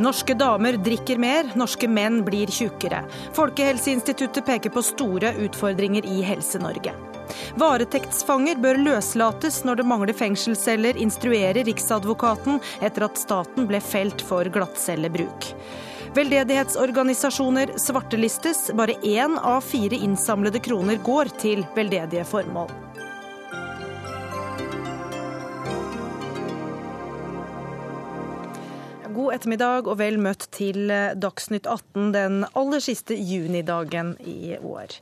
Norske damer drikker mer, norske menn blir tjukkere. Folkehelseinstituttet peker på store utfordringer i Helse-Norge. Varetektsfanger bør løslates når det mangler fengselsceller, instruerer Riksadvokaten etter at staten ble felt for glattcellebruk. Veldedighetsorganisasjoner svartelistes. Bare én av fire innsamlede kroner går til veldedige formål. God ettermiddag og vel møtt til Dagsnytt 18 den aller siste junidagen i år.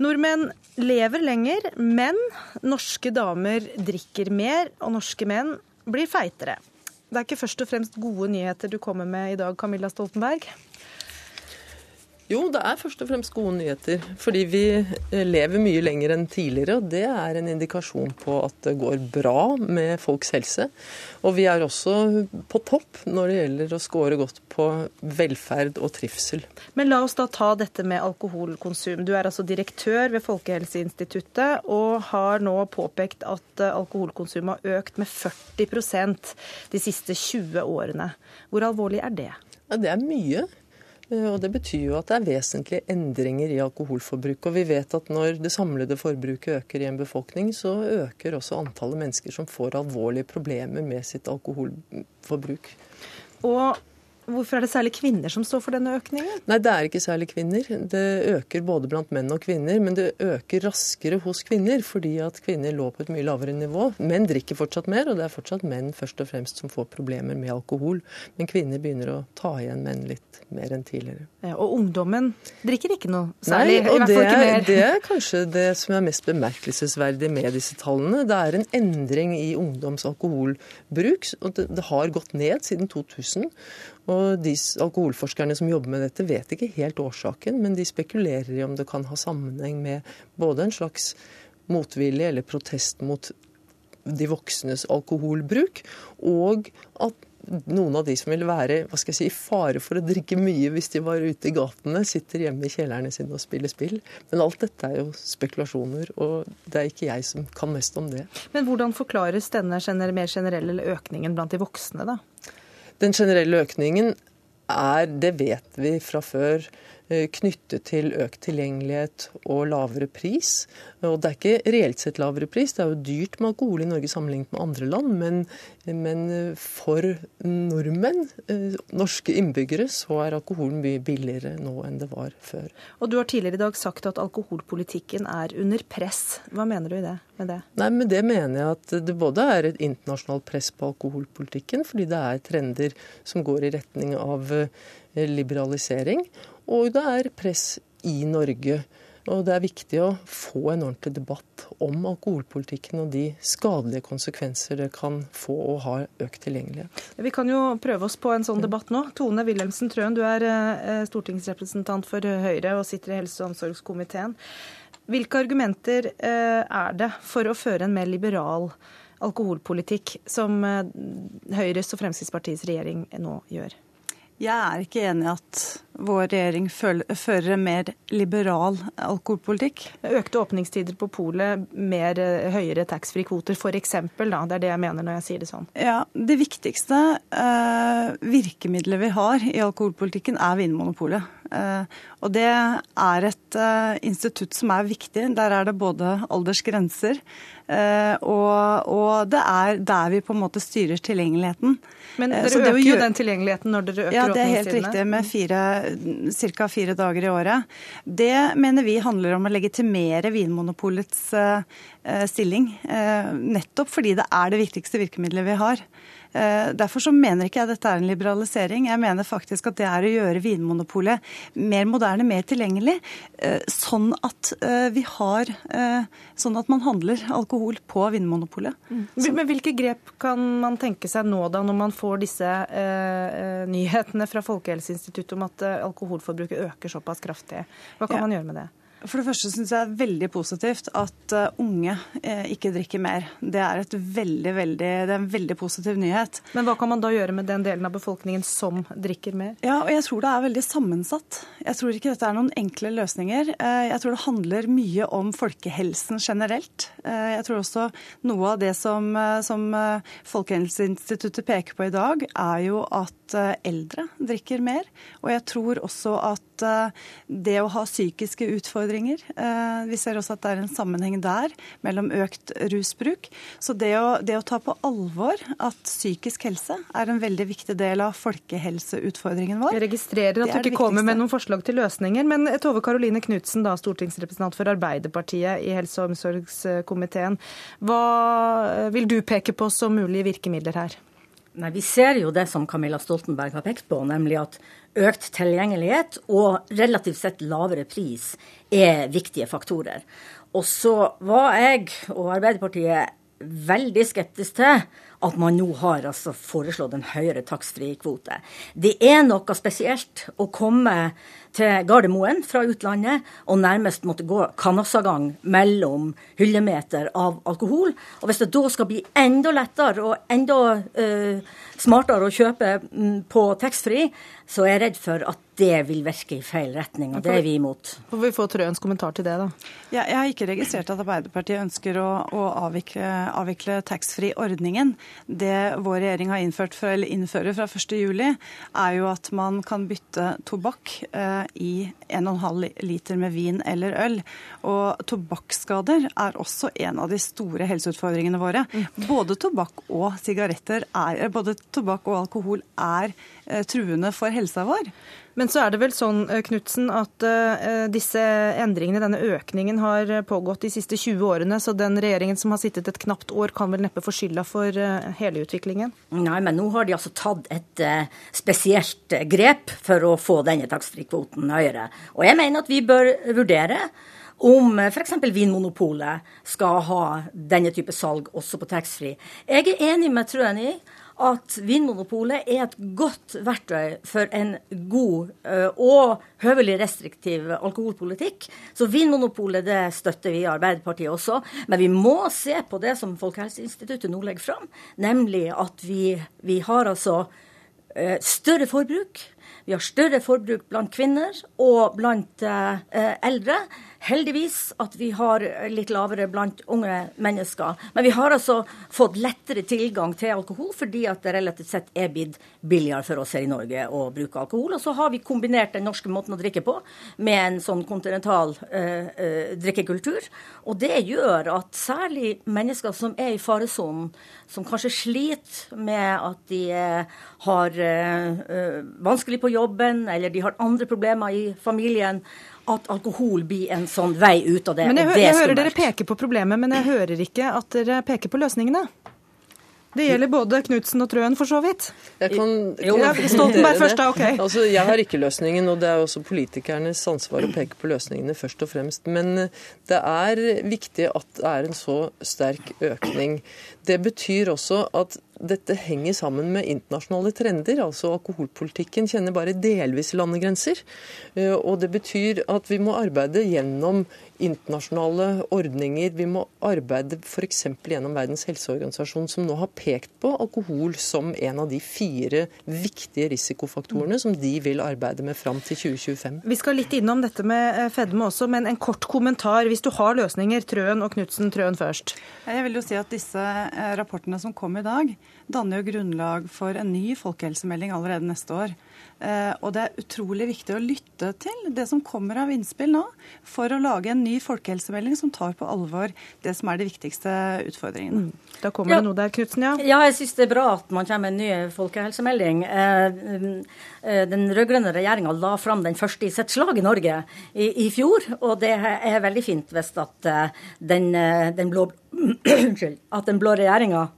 Nordmenn lever lenger, men norske damer drikker mer, og norske menn blir feitere. Det er ikke først og fremst gode nyheter du kommer med i dag, Camilla Stoltenberg? Jo, det er først og fremst gode nyheter. Fordi vi eh, lever mye lenger enn tidligere. Og det er en indikasjon på at det går bra med folks helse. Og vi er også på topp når det gjelder å score godt på velferd og trivsel. Men la oss da ta dette med alkoholkonsum. Du er altså direktør ved Folkehelseinstituttet og har nå påpekt at eh, alkoholkonsumet har økt med 40% de siste 20 årene. Hvor alvorlig er det? Ja, det er mye. Eh, og Det betyr jo at det er vesentlige endringer i alkoholforbruket. Og vi vet at når det samlede forbruket øker i en befolkning, så øker også antallet mennesker som får alvorlige problemer med sitt alkoholforbruk. Og Hvorfor er det særlig kvinner som står for denne økningen? Nei, Det er ikke særlig kvinner. Det øker både blant menn og kvinner, men det øker raskere hos kvinner fordi at kvinner lå på et mye lavere nivå. Menn drikker fortsatt mer, og det er fortsatt menn først og fremst som får problemer med alkohol. Men kvinner begynner å ta igjen menn litt mer enn tidligere. Ja, og ungdommen drikker ikke noe særlig? Nei, og det er, det er kanskje det som er mest bemerkelsesverdig med disse tallene. Det er en endring i ungdoms alkoholbruk. og det, det har gått ned siden 2000. Og de alkoholforskerne som jobber med dette, vet ikke helt årsaken, men de spekulerer i om det kan ha sammenheng med både en slags motvilje eller protest mot de voksnes alkoholbruk, og at noen av de som vil være hva skal jeg si, i fare for å drikke mye hvis de var ute i gatene, sitter hjemme i kjellerne sine og spiller spill. Men alt dette er jo spekulasjoner, og det er ikke jeg som kan mest om det. Men hvordan forklares denne mer generelle økningen blant de voksne, da? Den generelle økningen er, det vet vi fra før, knyttet til økt tilgjengelighet og lavere pris. Og det er ikke reelt sett lavere pris, det er jo dyrt med alkohol i Norge sammenlignet med andre land. Men, men for nordmenn, eh, norske innbyggere, så er alkoholen mye billigere nå enn det var før. Og du har tidligere i dag sagt at alkoholpolitikken er under press. Hva mener du i det, med det? Nei, med det mener jeg at det både er et internasjonalt press på alkoholpolitikken, fordi det er trender som går i retning av eh, liberalisering. Og det er press i Norge. Og det er viktig å få en ordentlig debatt om alkoholpolitikken og de skadelige konsekvenser det kan få å ha økt tilgjengelighet. Vi kan jo prøve oss på en sånn debatt nå. Tone Wilhelmsen Trøen, du er eh, stortingsrepresentant for Høyre og sitter i helse- og omsorgskomiteen. Hvilke argumenter eh, er det for å føre en mer liberal alkoholpolitikk, som eh, Høyres og Fremskrittspartiets regjering nå gjør? Jeg er ikke enig i at vår regjering fører en mer liberal alkoholpolitikk. Økte åpningstider på polet, mer eh, høyere taxfree-kvoter f.eks. Det er det jeg mener når jeg sier det sånn. Ja, Det viktigste eh, virkemidlet vi har i alkoholpolitikken er Vinmonopolet. Eh, og det er et eh, institutt som er viktig. Der er det både aldersgrenser, og, og det er der vi på en måte styrer tilgjengeligheten. Men dere øker jo den tilgjengeligheten når dere øker Ja, det er helt riktig, med ca. fire dager i året. Det mener vi handler om å legitimere Vinmonopolets stilling. Nettopp fordi det er det viktigste virkemidlet vi har. Eh, derfor så mener ikke jeg dette er en liberalisering. Jeg mener faktisk at det er å gjøre Vinmonopolet mer moderne, mer tilgjengelig. Eh, sånn at eh, vi har Sånn at man handler alkohol på Vinmonopolet. Mm. Men hvilke grep kan man tenke seg nå da, når man får disse eh, nyhetene fra Folkehelseinstituttet om at alkoholforbruket øker såpass kraftig? Hva kan ja. man gjøre med det? For det første syns jeg det er veldig positivt at eh, unge eh, ikke drikker mer. Det er, veldig, veldig, det er, en veldig positiv nyhet. Men hva kan man da gjøre med den delen av befolkningen som drikker mer? Ja, og Jeg tror det er veldig sammensatt. Jeg tror ikke dette er noen enkle løsninger. Eh, jeg tror det handler mye om folkehelsen generelt. Jeg tror også noe av det som, som Folkehelseinstituttet peker på i dag, er jo at at eh, eldre drikker mer. Og jeg tror også at eh, det å ha psykiske utfordringer Vi ser også at det er en sammenheng der mellom økt rusbruk. Så det å, det å ta på alvor at psykisk helse er en veldig viktig del av folkehelseutfordringen vår Jeg registrerer at du ikke kommer med noen forslag til løsninger. Men Tove Karoline Knutsen, stortingsrepresentant for Arbeiderpartiet i helse- og omsorgskomiteen. Hva vil du peke på som mulige virkemidler her? Nei, Vi ser jo det som Camilla Stoltenberg har pekt på, nemlig at økt tilgjengelighet og relativt sett lavere pris er viktige faktorer. Og så var jeg og Arbeiderpartiet veldig skeptisk til at man nå har altså foreslått en høyere takstfri-kvote. Det er noe spesielt å komme til Gardermoen fra utlandet og nærmest måtte gå kanassagang mellom hyllemeter av alkohol. Og hvis det da skal bli enda lettere og enda uh, smartere å kjøpe um, på taxfree, så er jeg redd for at det vil virke i feil retning, og det er vi imot. Får vi få Trøens kommentar til det, da? Ja, jeg har ikke registrert at Arbeiderpartiet ønsker å, å avvikle, avvikle taxfree-ordningen. Det vår regjering har innført for, eller innfører fra 1.7, er jo at man kan bytte tobakk eh, i 1,5 liter med vin eller øl. Og tobakksskader er også en av de store helseutfordringene våre. Mm. Både tobakk og sigaretter er, både tobakk og alkohol er truende for helsa vår. Men så er det vel sånn eh, Knutsen, at uh, disse endringene, denne økningen, har pågått de siste 20 årene. Så den regjeringen som har sittet et knapt år, kan vel neppe få skylda for hele utviklingen? Nei, men nå har de altså tatt et spesielt grep for å få denne takstfrikvoten høyere. Og jeg mener at vi bør vurdere om f.eks. Vinmonopolet skal ha denne type salg også på taxfree. Jeg er enig med Trøen i at Vinmonopolet er et godt verktøy for en god eh, og høvelig restriktiv alkoholpolitikk. Så Vinmonopolet det støtter vi i Arbeiderpartiet også. Men vi må se på det som Folkehelseinstituttet nå legger fram, nemlig at vi, vi har altså eh, større forbruk. Vi har større forbruk blant kvinner og blant eh, eldre. Heldigvis at vi har litt lavere blant unge mennesker. Men vi har altså fått lettere tilgang til alkohol fordi at det relativt sett er blitt billigere for oss her i Norge å bruke alkohol. Og så har vi kombinert den norske måten å drikke på med en sånn kontinental uh, uh, drikkekultur. Og det gjør at særlig mennesker som er i faresonen, som kanskje sliter med at de har vanskelig på jobben, eller de har andre problemer i familien, at alkohol blir en sånn vei ut av det. Men Jeg, hø jeg hører dere peker på problemet, men jeg hører ikke at dere peker på løsningene. Det gjelder både Knutsen og Trøen, for så vidt. Jeg kan jo, Stoltenberg først, da. ok. Altså, jeg har ikke løsningen, og det er også politikernes ansvar å peke på løsningene først og fremst. Men det er viktig at det er en så sterk økning. Det betyr også at dette henger sammen med internasjonale trender. altså Alkoholpolitikken kjenner bare delvis landegrenser. Eh, og det betyr at vi må arbeide gjennom internasjonale ordninger. Vi må arbeide f.eks. gjennom Verdens helseorganisasjon, som nå har pekt på alkohol som en av de fire viktige risikofaktorene som de vil arbeide med fram til 2025. Vi skal litt innom dette med eh, fedme også, men en kort kommentar. Hvis du har løsninger, Trøen og Knutsen, Trøen først. Jeg vil jo si at disse eh, rapportene som kom i dag, danner jo grunnlag for en ny folkehelsemelding allerede neste år. Eh, og det er utrolig viktig å lytte til det som kommer av innspill nå, for å lage en ny folkehelsemelding som tar på alvor det som er de viktigste utfordringene. Mm. Da kommer ja. det noe der, Knutsen, ja? Ja, jeg syns det er bra at man kommer med en ny folkehelsemelding. Eh, eh, den rød-grønne regjeringa la fram den første i sitt slag i Norge i, i, fjor, og det er veldig fint hvis at den, den blå at den blå regjeringa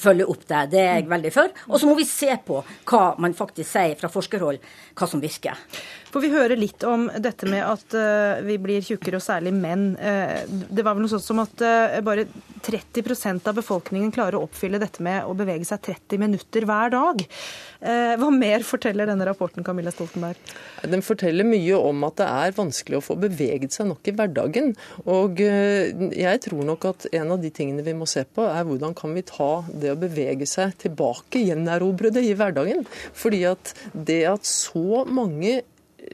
følge opp det. Det er jeg veldig for. Og så må vi se på hva man faktisk sier fra forskerhold, hva som virker. For vi hører litt om dette med at uh, vi blir tjukkere, og særlig menn. Uh, det var vel noe sånt som at uh, bare 30% av befolkningen klarer å oppfylle dette med å bevege seg 30 minutter hver dag. Hva mer forteller denne rapporten, Camilla Stoltenberg? Den forteller mye om at det er vanskelig å få beveget seg nok i hverdagen. Og jeg tror nok at en av de tingene vi må se på, er hvordan kan vi ta det å bevege seg tilbake, gjenerobre det i hverdagen. Fordi at det at så mange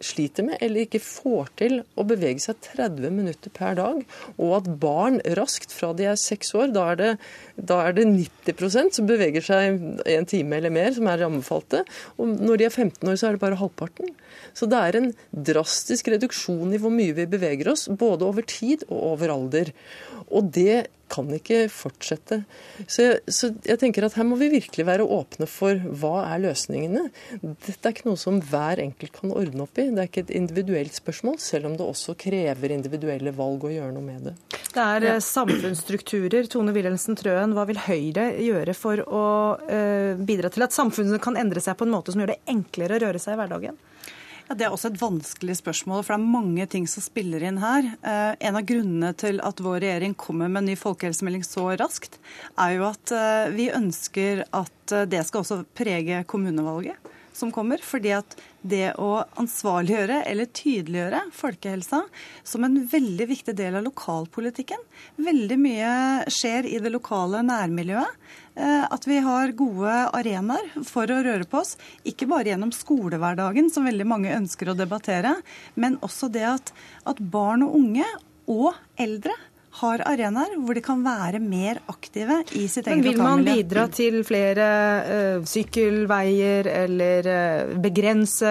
sliter med eller ikke får til å bevege seg 30 minutter per dag, og at barn raskt fra de er seks år, da er det, da er det 90% som beveger seg en time eller mer, som er anbefalte. Og når de er 15 år, så er det bare halvparten. Så det er en drastisk reduksjon i hvor mye vi beveger oss, både over tid og over alder. Og det kan ikke fortsette. Så så jeg, tenker at her må vi virkelig være åpne for hva er løsningene. Dette er ikke noe som hver enkelt kan ordne opp i. Det er ikke et individuelt spørsmål, selv om det også krever individuelle valg å gjøre noe med det. Det er ja. Eh, samfunnsstrukturer. Tone Wilhelmsen Trøen, hva vil Høyre gjøre for å uh, bidra til at samfunnet kan endre seg på en måte som gjør det enklere å røre seg i hverdagen? Ja, Det er også et vanskelig spørsmål, for det er mange ting som spiller inn her. Eh, en av grunnene til at vår regjering kommer med en ny folkehelsemelding så raskt, er jo at eh, vi ønsker at eh, det skal også prege kommunevalget som kommer. fordi at det å ansvarliggjøre eller tydeliggjøre folkehelsa som en veldig viktig del av lokalpolitikken Veldig mye skjer i det lokale nærmiljøet. Eh, at vi har gode arenaer for å røre på oss. Ikke bare gjennom skolehverdagen, som veldig mange ønsker å debattere, men også det at, at barn og unge og eldre har arenaer hvor de kan være mer aktive i sitt eget lokalmiljø. Vil man bidra til flere uh, sykkelveier eller uh, begrense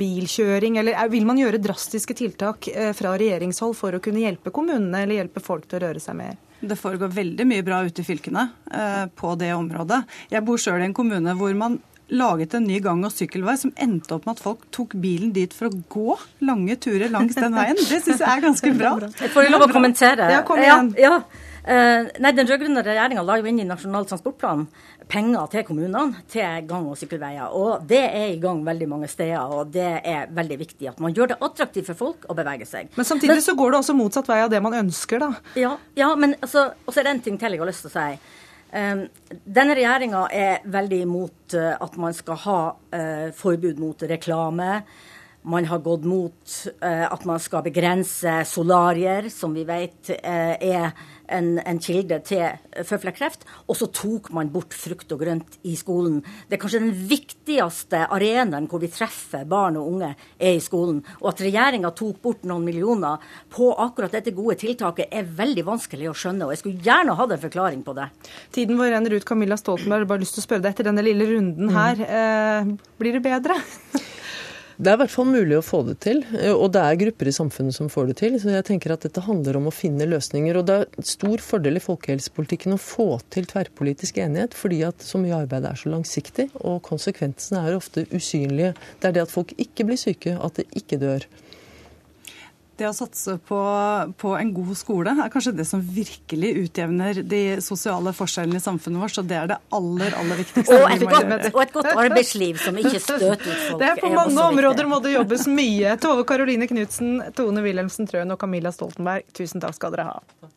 bilkjøring, eller vil man gjøre drastiske tiltak uh, fra regjeringshold for å kunne hjelpe kommunene eller hjelpe folk til å røre seg mer? Det foregår veldig mye bra ute i fylkene på det området. Jeg bor sjøl i en kommune hvor man laget en ny gang- og sykkelvei som endte opp med at folk tok bilen dit for å gå lange turer langs den veien. Det syns jeg er ganske bra. Jeg får lov å kommentere. Ja, kom igjen. Ja, ja. Uh, nei, Den rød-grønne regjeringa la jo inn i Nasjonal transportplan penger til kommunene til gang- og sykkelveier. Og det er i gang veldig mange steder, og det er veldig viktig at man gjør det attraktivt for folk å bevege seg. Men samtidig men, så går det også motsatt vei av det man ønsker, da. Ja, ja men altså, og så er det en ting til jeg har lyst til å si. Um, denne regjeringa er veldig imot uh, at man skal ha uh, forbud mot reklame. Man har gått mot uh, at man skal begrense solarier, som vi vet er en, en kilde til føflekkreft. Og så tok man bort frukt og grønt i skolen. Det er kanskje den viktigste arenaen hvor vi treffer barn og unge, er i skolen. Og at regjeringa tok bort noen millioner på akkurat dette gode tiltaket, er veldig vanskelig å skjønne. Og jeg skulle gjerne hatt en forklaring på det. Tiden vår renner ut. Camilla Stoltenberg, bare lyst til å spørre deg etter denne lille runden her. Mm. Eh, blir det bedre? Det er i hvert fall mulig å få det til, og det er grupper i samfunnet som får det til. Så jeg tenker at dette handler om å finne løsninger. Og det er stor fordel i folkehelsepolitikken å få til tverrpolitisk enighet, fordi at så mye arbeid er så langsiktig, og konsekvensene er ofte usynlige. Det er det at folk ikke blir syke, at det ikke dør. Det å satse på, på, en god skole er kanskje det som virkelig utjevner de sosiale forskjellene i samfunnet vårt. Så det er det aller, aller viktigste. Og et, godt, og et godt, arbeidsliv som ikke støter ut folk. Det er På mange områder må det jobbes mye. Tove Karoline Knutsen, Tone Wilhelmsen Trøen og Camilla Stoltenberg, tusen takk skal dere ha.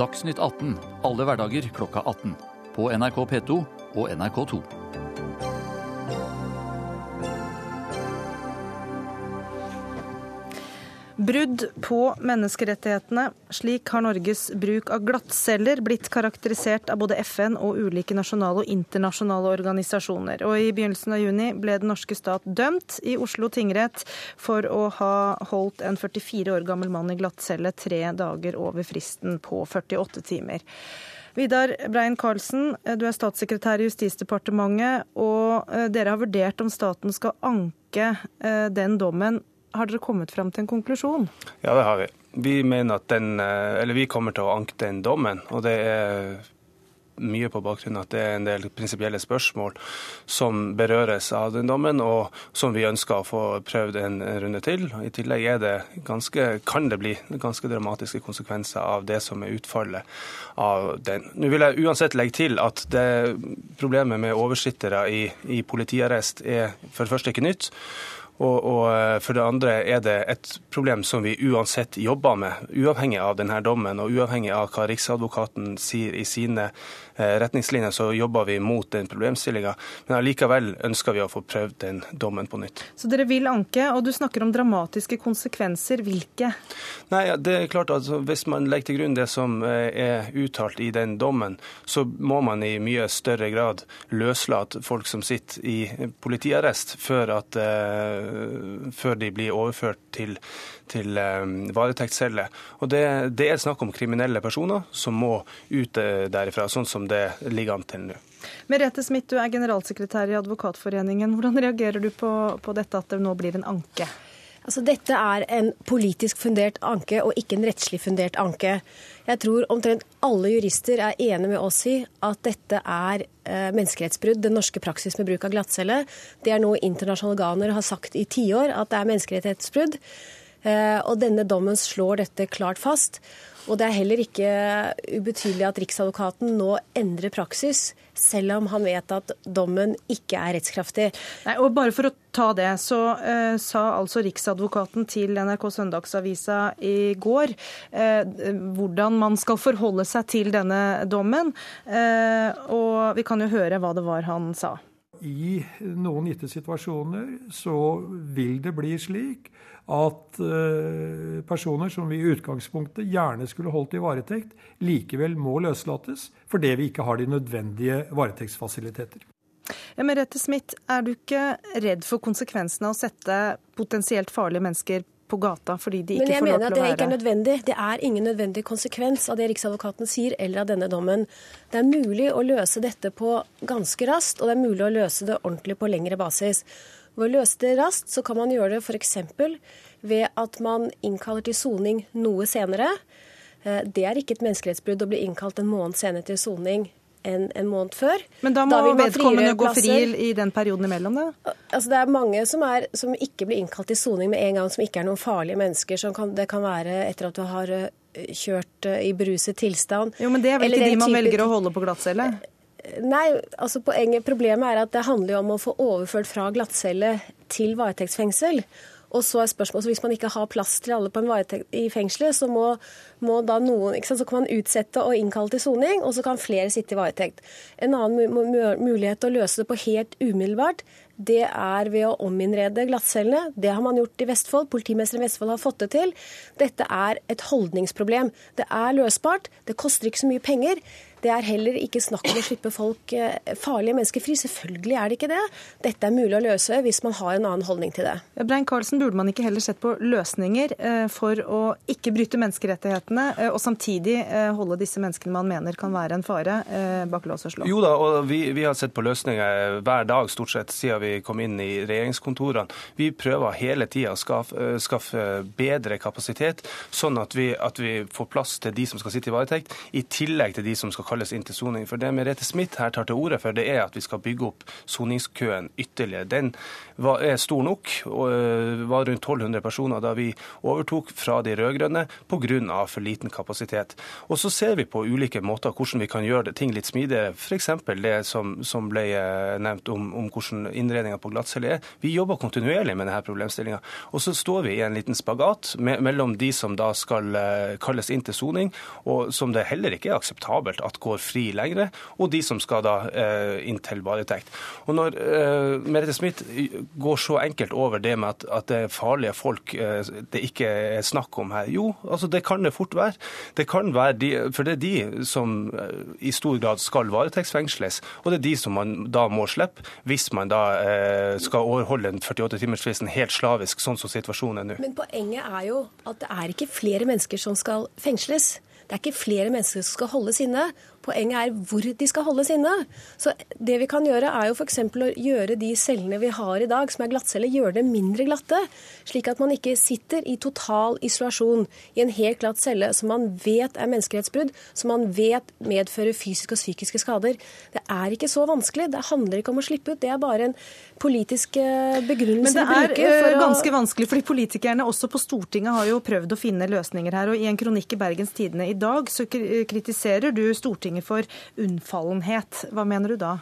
Dagsnytt 18 alle hverdager klokka 18. På NRK P2 og NRK2. Brudd på menneskerettighetene. Slik har Norges bruk av glattceller blitt karakterisert av både FN og ulike nasjonale og internasjonale organisasjoner. Og I begynnelsen av juni ble den norske stat dømt i Oslo tingrett for å ha holdt en 44 år gammel mann i glattcelle tre dager over fristen på 48 timer. Vidar Brein Karlsen, du er statssekretær i Justisdepartementet, og eh, dere har vurdert om staten skal anke eh, den dommen har dere kommet fram til en konklusjon? Ja, det har vi. Vi, mener at den, eh, eller vi kommer til å anke den dommen. og det er mye på bakgrunn at det er en del prinsipielle spørsmål som berøres av den dommen, og som vi ønsker å få prøvd en runde til. I tillegg det ganske, kan det bli ganske dramatiske konsekvenser av det som er utfallet av den. Nå vil jeg uansett legge til at det problemet med oversittere i, i politiarrest er for det første ikke nytt. Og, og, eh, for det andre er det et problem som vi uansett jobber med, uavhengig av denne dommen og uavhengig av hva Riksadvokaten sier i sine retningslinjer, så jobber vi mot den problemstillinga. Men allikevel ønsker vi å få prøvd den dommen på nytt. Så dere vil anke, og du snakker om dramatiske konsekvenser. Hvilke? Nei, det er klart at altså, Hvis man legger til grunn det som eh, er uttalt i den dommen, så må man i mye større grad løslate folk som sitter i politiarrest, før at Eh, før de blir overført til, til eh, varetektscelle. Og det, det, er snakk om kriminelle personer som må ut eh, derifra, sånn som det ligger an til nå. Merete Smith, du er generalsekretær i Advokatforeningen. Hvordan reagerer du på, på dette at det nå blir en anke? Altså, dette er en politisk fundert anke og ikke en rettslig fundert anke. Jeg tror omtrent alle jurister er enige med oss i at dette er eh, menneskerettsbrudd, den norske praksis med bruk av glattcelle. Det er noe internasjonale organer har sagt i tiår, at det er menneskerettighetsbrudd. Eh, og denne dommen slår dette klart fast. Og det er heller ikke ubetydelig at Riksadvokaten nå endrer praksis, selv om han vet at dommen ikke er rettskraftig. Nei, og bare for å ta det, så uh, sa altså Riksadvokaten til NRK Søndagsavisa i går uh, hvordan man skal forholde seg til denne dommen. Uh, og vi kan jo høre hva det var han sa. I noen gitte situasjoner så vil det bli slik at eh, personer som vi i utgangspunktet gjerne skulle holdt i varetekt, likevel må løslates fordi vi ikke har de nødvendige varetektsfasiliteter. Ja, Merete Smith, er du ikke redd for konsekvensene av å sette potensielt farlige mennesker på gata fordi de ikke får lov til å være Men jeg mener at det ikke er nødvendig. Det er ingen nødvendig konsekvens av det Riksadvokaten sier eller av denne dommen. Det er mulig å løse dette på ganske raskt, og det er mulig å løse det ordentlig på lengre basis. Ved å løse det raskt, så kan man gjøre det f.eks. ved at man innkaller til soning noe senere. Eh, det er ikke et menneskerettsbrudd å bli innkalt en måned senere til soning enn en måned før. Men da må da vedkommende gå fri i den perioden imellom, da? Altså, det er mange som, er, som ikke blir innkalt til soning med en gang, som ikke er noen farlige mennesker. Kan, det kan være etter at du har eh, kjørt eh, i beruset tilstand. Jo, Men det er vel ikke de man type... velger å holde på glattcelle? Nei, altså poenget, Problemet er at det handler om å få overført fra glattcelle til varetektsfengsel. Og så er spørsmålet, så Hvis man ikke har plass til alle på en varetekt i fengselet, så må, må da noen, ikke sant, så kan man utsette og innkalle til soning, og så kan flere sitte i varetekt. En annen mulighet å løse det på helt umiddelbart, det er ved å ominnrede glattcellene. Det har man gjort i Vestfold. Politimesteren i Vestfold har fått det til. Dette er et holdningsproblem. Det er løsbart. Det koster ikke så mye penger. Det er heller ikke snakk om å slippe folk, eh, farlige mennesker fri. Selvfølgelig er det ikke det. Dette er mulig å løse hvis man har en annen holdning til det. Brein Karlsen, burde man ikke heller sett på løsninger eh, for å ikke bryte menneskerettighetene, eh, og samtidig holde disse menneskene man mener kan være en fare, bak lås og slå? Jo da, og vi, vi, har sett på løsninger hver dag stort sett siden vi kom inn i regjeringskontorene. Vi prøver hele tida å skaffe, skaffe, bedre kapasitet, sånn at vi, at vi får plass til de som skal sitte i varetekt, i tillegg til de som skal kalles inn til soning. For det Merete Smith her tar til orde for, det er at vi skal bygge opp soningskøen ytterligere. Den var, er stor nok, og øh, var rundt 1200 personer da vi overtok fra de rød-grønne pga. for liten kapasitet. Og så ser vi på ulike måter hvordan vi kan gjøre ting litt smidigere. F.eks. det som, som, ble øh, nevnt om, om hvordan innredninga på glattcelle er. Vi jobber kontinuerlig med denne problemstillinga. Og så står vi i en liten spagat med, mellom de som da skal uh, kalles inn til soning, og som det heller ikke er akseptabelt at går fri lengre, og de som skal da eh, inn til varetekt. Og når eh, Merete Smith går så enkelt over det med at, at det er farlige folk eh, det ikke er snakk om her. Jo, altså det kan det fort være. Det kan være de, for det er de som eh, i stor grad skal varetektsfengsles, og det er de som man da må slippe hvis man da eh, skal overholde den 48-timersfristen helt slavisk, sånn som situasjonen er nå. Men poenget er jo at det er ikke flere mennesker som skal fengsles. Det er ikke flere mennesker som skal holdes inne. Poenget er hvor de skal holdes inne. Så det vi kan gjøre, er jo f.eks. å gjøre de cellene vi har i dag, som er glattceller, gjøre dem mindre glatte. Slik at man ikke sitter i total isolasjon i en helt glatt celle som man vet er menneskerettsbrudd, som man vet medfører fysiske og psykiske skader. Det er ikke så vanskelig. Det handler ikke om å slippe ut. Det er bare en politisk eh, begrunnelse vi bruker. Men det er eh, ganske vanskelig, fordi politikerne også på Stortinget har jo prøvd å finne løsninger her. og I en kronikk i Bergens Tidende i dag så kritiserer du Stortinget Stortinget for unnfallenhet. Hva mener du da?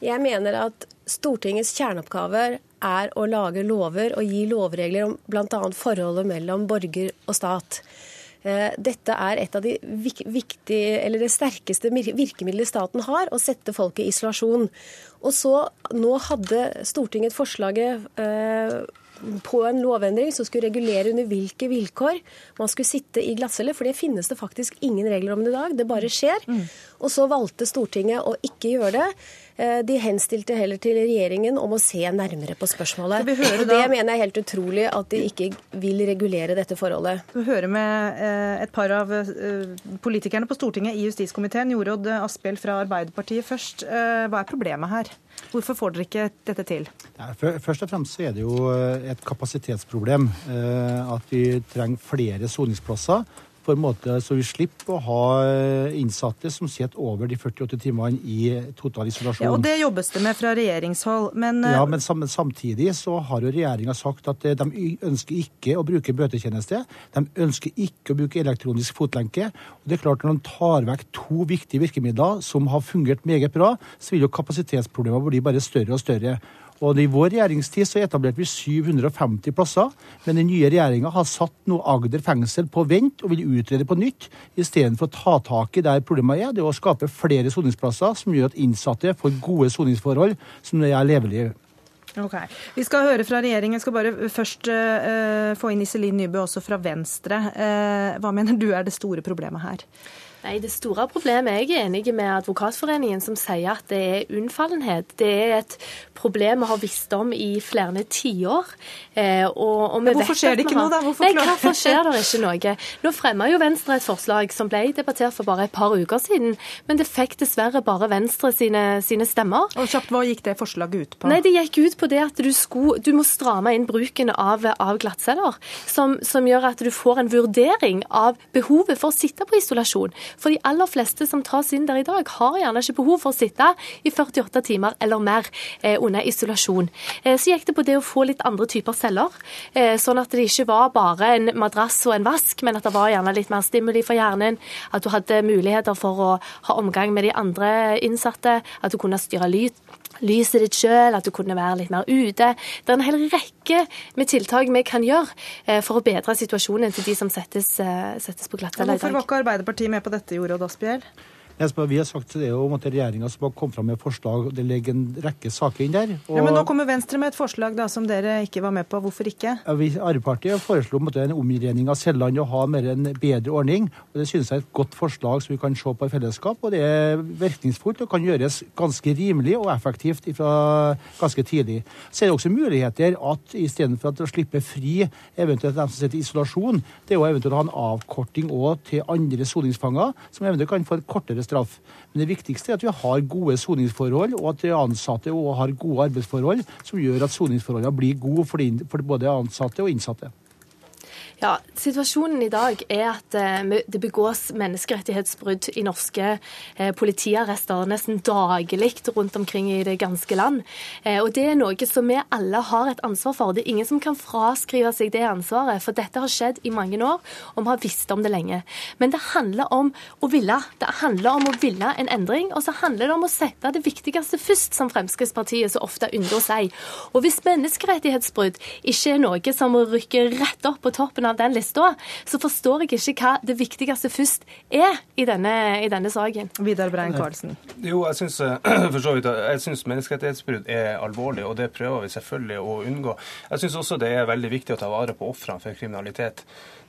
Jeg mener at Stortingets kjerneoppgaver er å lage lover og gi lovregler om bl.a. forholdet mellom borger og stat. Eh, dette er et av de viktige, eller det sterkeste virkemidlet staten har, å sette folk i isolasjon. Og så, Nå hadde Stortinget forslaget eh, på en lovendring som skulle regulere under hvilke vilkår man skulle sitte i glattcelle. For det finnes det faktisk ingen regler om i dag. Det bare skjer. Mm. Og så valgte Stortinget å ikke gjøre det. Eh, de henstilte heller til regjeringen om å se nærmere på spørsmålet. Og det mener jeg er helt utrolig at de ikke vil regulere dette forholdet. Vi hører med eh, et par av eh, politikerne på Stortinget i justiskomiteen. Jorodd Asphjell fra Arbeiderpartiet først. Hva er problemet her? Hvorfor får dere ikke dette til? Ja, først og fremst er det jo et kapasitetsproblem. At vi trenger flere soningsplasser på en måte så vi slipper å ha eh, innsatte som sitter over de 48 timene i total isolasjon. Ja, og Det jobbes det med fra regjeringshold, men Ja, eh, men samtidig så har jo regjeringa sagt at eh, de ønsker ikke å bruke bøtetjeneste. De ønsker ikke å bruke elektronisk fotlenke. Og det er klart Når de tar vekk to viktige virkemidler som har fungert meget bra, så vil jo kapasitetsproblemene bli bare større og større. Og I vår regjeringstid så etablerte vi 750 plasser, men den nye regjeringa har satt nå Agder fengsel på vent og vil utrede på nytt, istedenfor å ta tak i der problemet er. Det er å skape flere soningsplasser som gjør at innsatte får gode soningsforhold som det er levelige. Ok. Vi skal høre fra regjeringen. Jeg skal bare først uh, få inn Iselin Nybø også fra Venstre. Uh, hva mener du er det store problemet her? Nei, Det store problemet Jeg er enig med Advokatforeningen, som sier at det er unnfallenhet. Det er et problem vi har visst om i flere tiår. Eh, og, og hvorfor skjer det ikke noe, da? Hvorfor, Nei, hvorfor skjer det ikke noe? Nå fremma jo Venstre et forslag som ble debattert for bare et par uker siden, men det fikk dessverre bare Venstre sine, sine stemmer. Og kjapt, Hva gikk det forslaget ut på? Nei, Det gikk ut på det at du, skulle, du må stramme inn bruken av, av glattceller, som, som gjør at du får en vurdering av behovet for å sitte på isolasjon. For de aller fleste som tas inn der i dag, har gjerne ikke behov for å sitte i 48 timer eller mer eh, under isolasjon. Eh, så gikk det på det å få litt andre typer celler, eh, sånn at det ikke var bare en madrass og en vask, men at det var gjerne litt mer stimuli for hjernen, at du hadde muligheter for å ha omgang med de andre innsatte, at du kunne styre lyd lyset ditt sjøl, at du kunne være litt mer ute. Det er en hel rekke med tiltak vi kan gjøre eh, for å bedre situasjonen til de som settes, eh, settes på glattcelle i dag. Hvorfor var ikke Arbeiderpartiet med på dette, Jorodd Asphjell? Vi har sagt Det er jo regjeringa som har kommet fram med forslag. Det ligger en rekke saker inn der. Og... Ja, men Nå kommer Venstre med et forslag da, som dere ikke var med på. Hvorfor ikke? Ja, vi, Arbeiderpartiet foreslo en omregning av Selland og ha mer en bedre ordning. og Det synes jeg er et godt forslag som vi kan se på i fellesskap. og Det er virkningsfullt og kan gjøres ganske rimelig og effektivt fra ganske tidlig. Så er det også muligheter at istedenfor å slippe fri eventuelt dem som sitter i isolasjon, det er jo eventuelt å ha en avkorting òg til andre soningsfanger, som eventuelt kan få et kortere straff. Men det viktigste er at vi har gode soningsforhold, og at de ansatte også har gode arbeidsforhold, som gjør at soningsforholdene blir gode for, de, for både ansatte og innsatte. Ja, Situasjonen i dag er at eh, det begås menneskerettighetsbrudd i norske eh, politiarrester nesten daglig rundt omkring i det ganske land. Eh, og Det er noe som vi alle har et ansvar for. Det er ingen som kan fraskrive seg det ansvaret, for dette har skjedd i mange år, og vi har visst om det lenge. Men det handler om å ville. Det handler om å ville en endring, og så handler det om å sette det viktigste først, som Fremskrittspartiet så ofte ynder å si. Og hvis menneskerettighetsbrudd ikke er noe som rykker rett opp på toppen av den lista, så forstår jeg ikke hva det viktigste først er i denne, i denne saken. Vidar Brein Karlsen. Jo, jeg syns for menneskerettighetsbrudd er alvorlig, og det prøver vi selvfølgelig å unngå. Jeg syns også det er veldig viktig å ta vare på ofrene for kriminalitet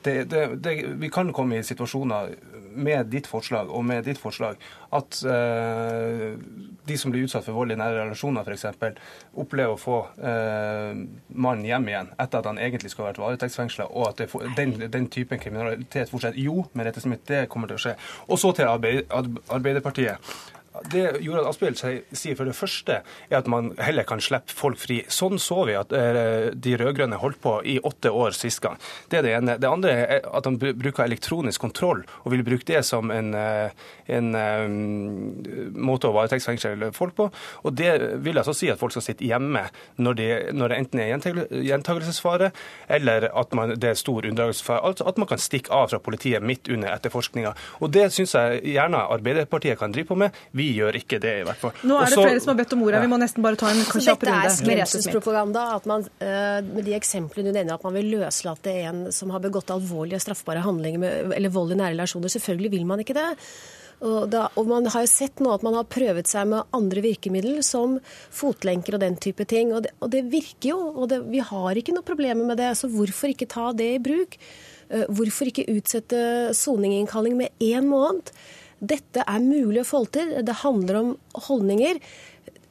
det, det, det, vi kan komme i situasjoner med ditt forslag og med ditt forslag at eh, de som blir utsatt for vold i nære relasjoner f.eks., opplever å få eh, mannen hjem igjen etter at han egentlig skulle vært varetektsfengsla, og at får, den, den, typen kriminalitet fortsetter. Jo, dette som det kommer til å skje. Og så til Arbeiderpartiet. Det Jorad Asphjell sier for det første, er at man heller kan slippe folk fri. Sånn så vi at eh, de rød-grønne holdt på i åtte år sist gang. Det er det ene. Det andre er at han bruker elektronisk kontroll, og vil bruke det som en, eh, en, en måte å varetektsfengsle folk på. Og det vil altså si at folk skal sitte hjemme når, de, når det enten er gjentagelsesfare, eller at man, det er stor unndragelsesfare. Altså at man kan stikke av fra politiet midt under etterforskninga. Og det syns jeg gjerne Arbeiderpartiet kan drive på med. Vi Vi gjør ikke det, i hvert fall. Nå er det Også- flere som har bedt om ordet. Vi må nesten bare ta en Så kjapp dette er runde. Skremselspropaganda. At man, eh, med de eksemplene du nevner, at man vil løslate en som har begått alvorlige straffbare handlinger med, eller vold i nære relasjoner. Selvfølgelig vil man ikke det. Og, da, og man har jo sett nå at man har prøvet seg med andre virkemidler, som fotlenker og den type ting. Og det, og det virker jo, og det, vi har ikke noe problemer med det. Så hvorfor ikke ta det i bruk? Eh, Hvorfor ikke utsette soninginnkalling med én måned? Dette er mulig å få til. Det handler om holdninger.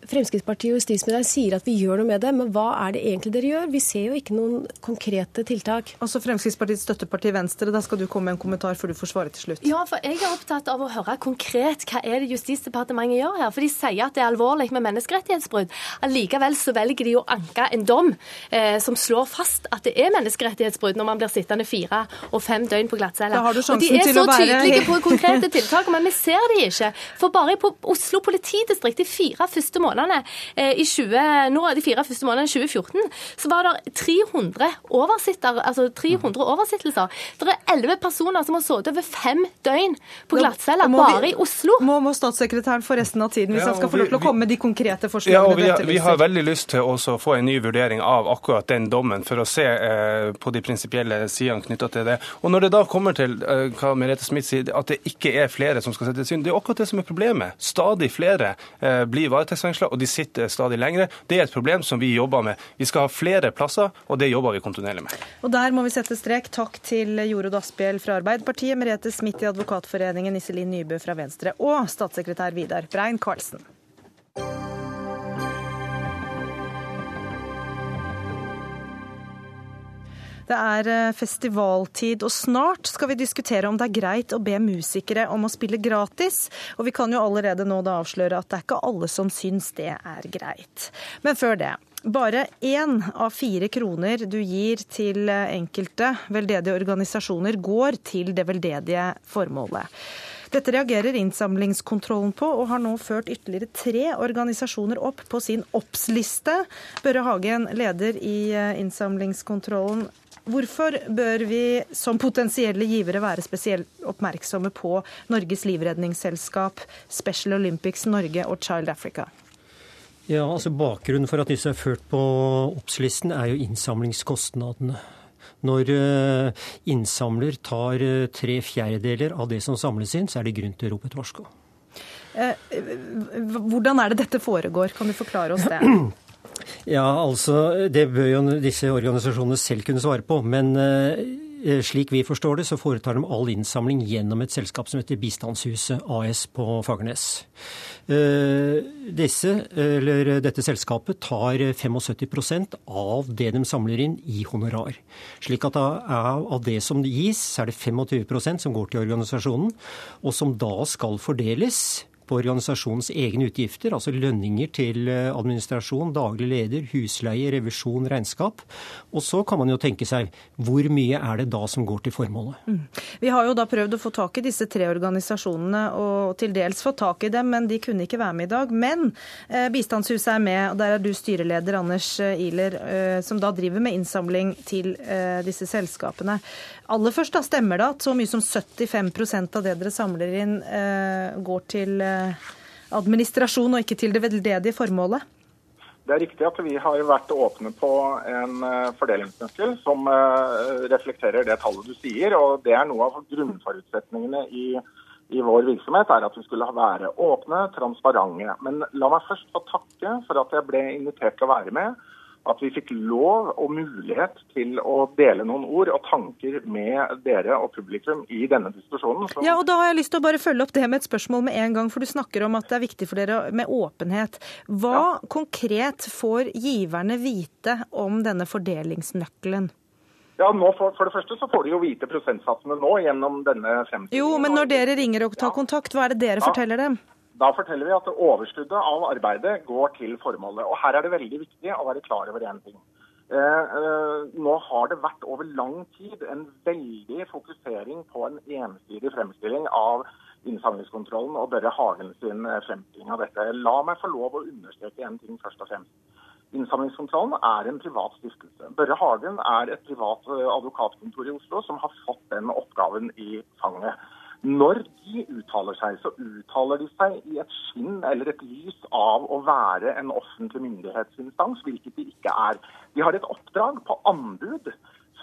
Fremskrittspartiet og justisministeren sier at vi gjør noe med det, men hva er det egentlig dere gjør? Vi ser jo ikke noen konkrete tiltak. Altså Fremskrittspartiets støtteparti Venstre, da skal du komme med en kommentar før du får svare til slutt. Ja, for jeg er opptatt av å høre konkret hva er det Justisdepartementet gjør her. For de sier at det er alvorlig med menneskerettighetsbrudd. Allikevel så velger de å anke en dom eh, som slår fast at det er menneskerettighetsbrudd når man blir sittende fire og fem døgn på glattcelle. Da har du Og sjansen de er så tydelige på konkrete tiltak, men vi ser de ikke. For bare på Oslo politidistrikt de fire første månedene eh, i 20, nå, de fire første månedene i 2014, så var det 300 oversitter, altså 300 oversittelser. Det er 11 personer som har sittet over fem døgn på glattcelle bare i Oslo. Må, må statssekretæren få resten av tiden hvis Ja, han skal få lov til å komme med de konkrete Ja, og vi, dette har- vi har veldig lyst til også å få en ny vurdering av akkurat den dommen, for å se eh, på de prinsipielle sidene knytta til det. Og når det da kommer til eh, hva Merete Smith sier, at det ikke er flere som skal settes inn, det er akkurat det som er problemet. Stadig flere eh, blir varetektsfengsla, og de sitter stadig lengre. Det er et problem som vi jobber med. Vi skal ha flere plasser, og det jobber vi kontinuerlig med. Og der må vi sette strek. Takk til Jorod Asphjell fra Arbeiderpartiet, Merete Smith i Advokatforeningen, Iselin Nybø fra Venstre og statssekretær Vidar Brein Karlsen. Det er eh, festivaltid, og snart skal vi diskutere om det er greit å be musikere om å spille gratis. Og vi kan jo allerede nå da avsløre at det er ikke alle som syns det er greit. Men før det. Bare én av fire kroner du gir til eh, enkelte veldedige organisasjoner, går til det veldedige formålet. Dette reagerer innsamlingskontrollen på, og har nå ført ytterligere tre organisasjoner opp på sin OBS-liste. Børre Hagen, leder i eh, innsamlingskontrollen. Hvorfor bør vi som potensielle givere være spesielt oppmerksomme på Norges livredningsselskap, Special Olympics Norge og Child Africa? Ja, altså Bakgrunnen for at disse er ført på OBS-listen, er jo innsamlingskostnadene. Når eh, innsamler tar eh, tre fjerdedeler av det som samles inn, så er det grunn til å rope et varsko. Eh, Hvordan er det dette foregår? Kan du forklare oss det? Ja, altså, Det bør jo disse organisasjonene selv kunne svare på. Men eh, slik vi forstår det, så foretar de all innsamling gjennom et selskap som heter Bistandshuset AS på Fagernes. Eh, disse, dette selskapet tar 75% av det de samler inn i honorar. Slik at av det som gis, så er det 25% som går til organisasjonen, og som da skal fordeles på organisasjonens egne utgifter, altså lønninger til eh, administrasjon, daglig leder, husleie, revisjon, regnskap. Og så kan man jo tenke seg hvor mye er det da som går til formålet. Mm. Vi har jo da prøvd å få tak i disse tre organisasjonene, og til dels fått tak i dem, men de kunne ikke være med i dag. Men eh, Bistandshuset er med, og der er du styreleder, Anders eh, Ihler, eh, som da driver med innsamling til eh, disse selskapene. Aller først, da, stemmer det at så mye som 75% av det dere samler inn, eh, går til administrasjon og ikke til det veldedige formålet? Det er riktig at vi har vært åpne på en eh, fordelingsnøkkel som eh, reflekterer det tallet du sier. og Det er noe av grunnforutsetningene i, i vår virksomhet, er at vi skulle være åpne, transparente. Men la meg først få takke for at jeg ble invitert til å være med. At vi fikk lov og mulighet til å dele noen ord og tanker med dere og publikum i denne diskusjonen. Så... Ja, og Da har jeg lyst til å bare følge opp det med et spørsmål med en gang, for du snakker om at det er viktig for dere med åpenhet. Hva konkret får giverne vite om denne fordelingsnøkkelen? Ja, nå for, for det første så får de jo vite prosentsatsene nå gjennom denne fremstillingen. Jo, men når dere ringer og tar kontakt, hva er det dere Ja. forteller dem? Da forteller vi at overskuddet av arbeidet går til formålet. Og her er det veldig viktig å være klar over én ting. Eh, eh, nå har det vært over lang tid en veldig fokusering på en ensidig fremstilling av innsamlingskontrollen og Børre Hagen sin eh, fremstilling av dette. La meg få lov å understreke en ting først og fremst. Innsamlingskontrollen er en privat stiftelse. Børre Hagen er et privat advokatkontor i Oslo som har fått den oppgaven i fanget. Når de uttaler seg, så uttaler de seg i et skinn eller et lys av å være en offentlig myndighetsinstans, hvilket de ikke er. De har et oppdrag på anbud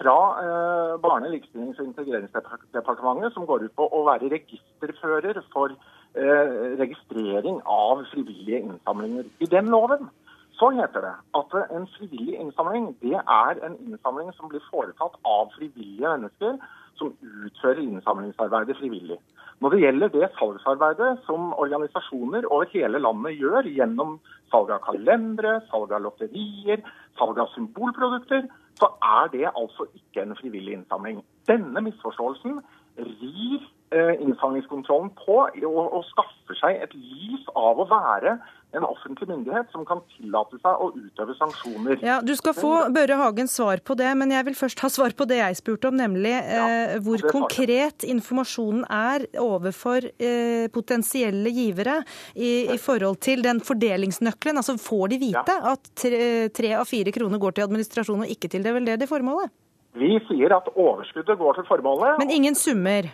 fra eh, Barne-, likestillings- og integreringsdepartementet som går ut på å være registerfører for eh, registrering av frivillige innsamlinger. I den loven så heter det at en frivillig innsamling det er en innsamling som blir foretatt av frivillige mennesker som utfører innsamlingsarbeidet frivillig. Når det gjelder det salgsarbeidet som organisasjoner over hele landet gjør gjennom salg av kalendere, salg av lotterier, salg av symbolprodukter, så er det altså ikke en frivillig innsamling. Denne misforståelsen rir eh, innsamlingskontrollen på og skaffer seg et lys av å være en offentlig myndighet som kan tillate seg å utøve sanksjoner. Ja, Du skal få Børre Hagens svar på det, men jeg vil først ha svar på det jeg spurte om, nemlig eh, hvor konkret informasjonen er overfor eh, potensielle givere i, i, forhold til den fordelingsnøkkelen. Altså Får de vite ja. at tre, tre, av fire kroner går til administrasjon og ikke til det veldedige formålet? Vi sier at overskuddet går til formålet. Men ingen summer?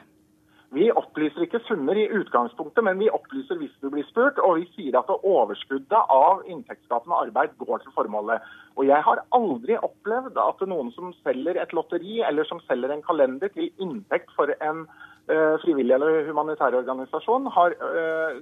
Vi opplyser ikke summer i utgangspunktet, men vi opplyser hvis du blir spurt. Og vi sier at overskuddet av inntektsskapende arbeid går til formålet. Og jeg har aldri opplevd at noen som selger et lotteri eller som selger en kalender til inntekt for en uh, frivillig eller humanitær organisasjon, har uh,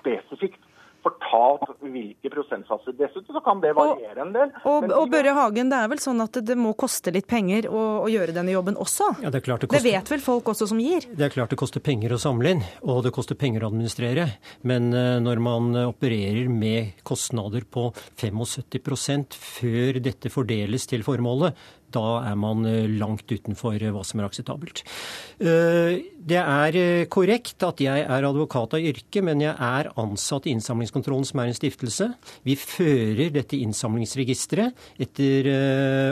spesifikt fortalt hvilke prosentsatser. Dessuten så kan det variere en del. Og, og, Børre Hagen, det er vel sånn at det må koste litt penger å, å gjøre denne jobben også? Ja, det, er klart det, koster, det vet vel folk også som gir? Det er klart det koster penger å samle inn, og det koster penger å administrere. Men uh, når man opererer med kostnader på 75% før dette fordeles til formålet, da er man eh, langt utenfor eh, hva som er akseptabelt. Eh, det er korrekt at jeg er advokat av yrke, men jeg er ansatt i Innsamlingskontrollen, som er en stiftelse. Vi fører dette innsamlingsregisteret etter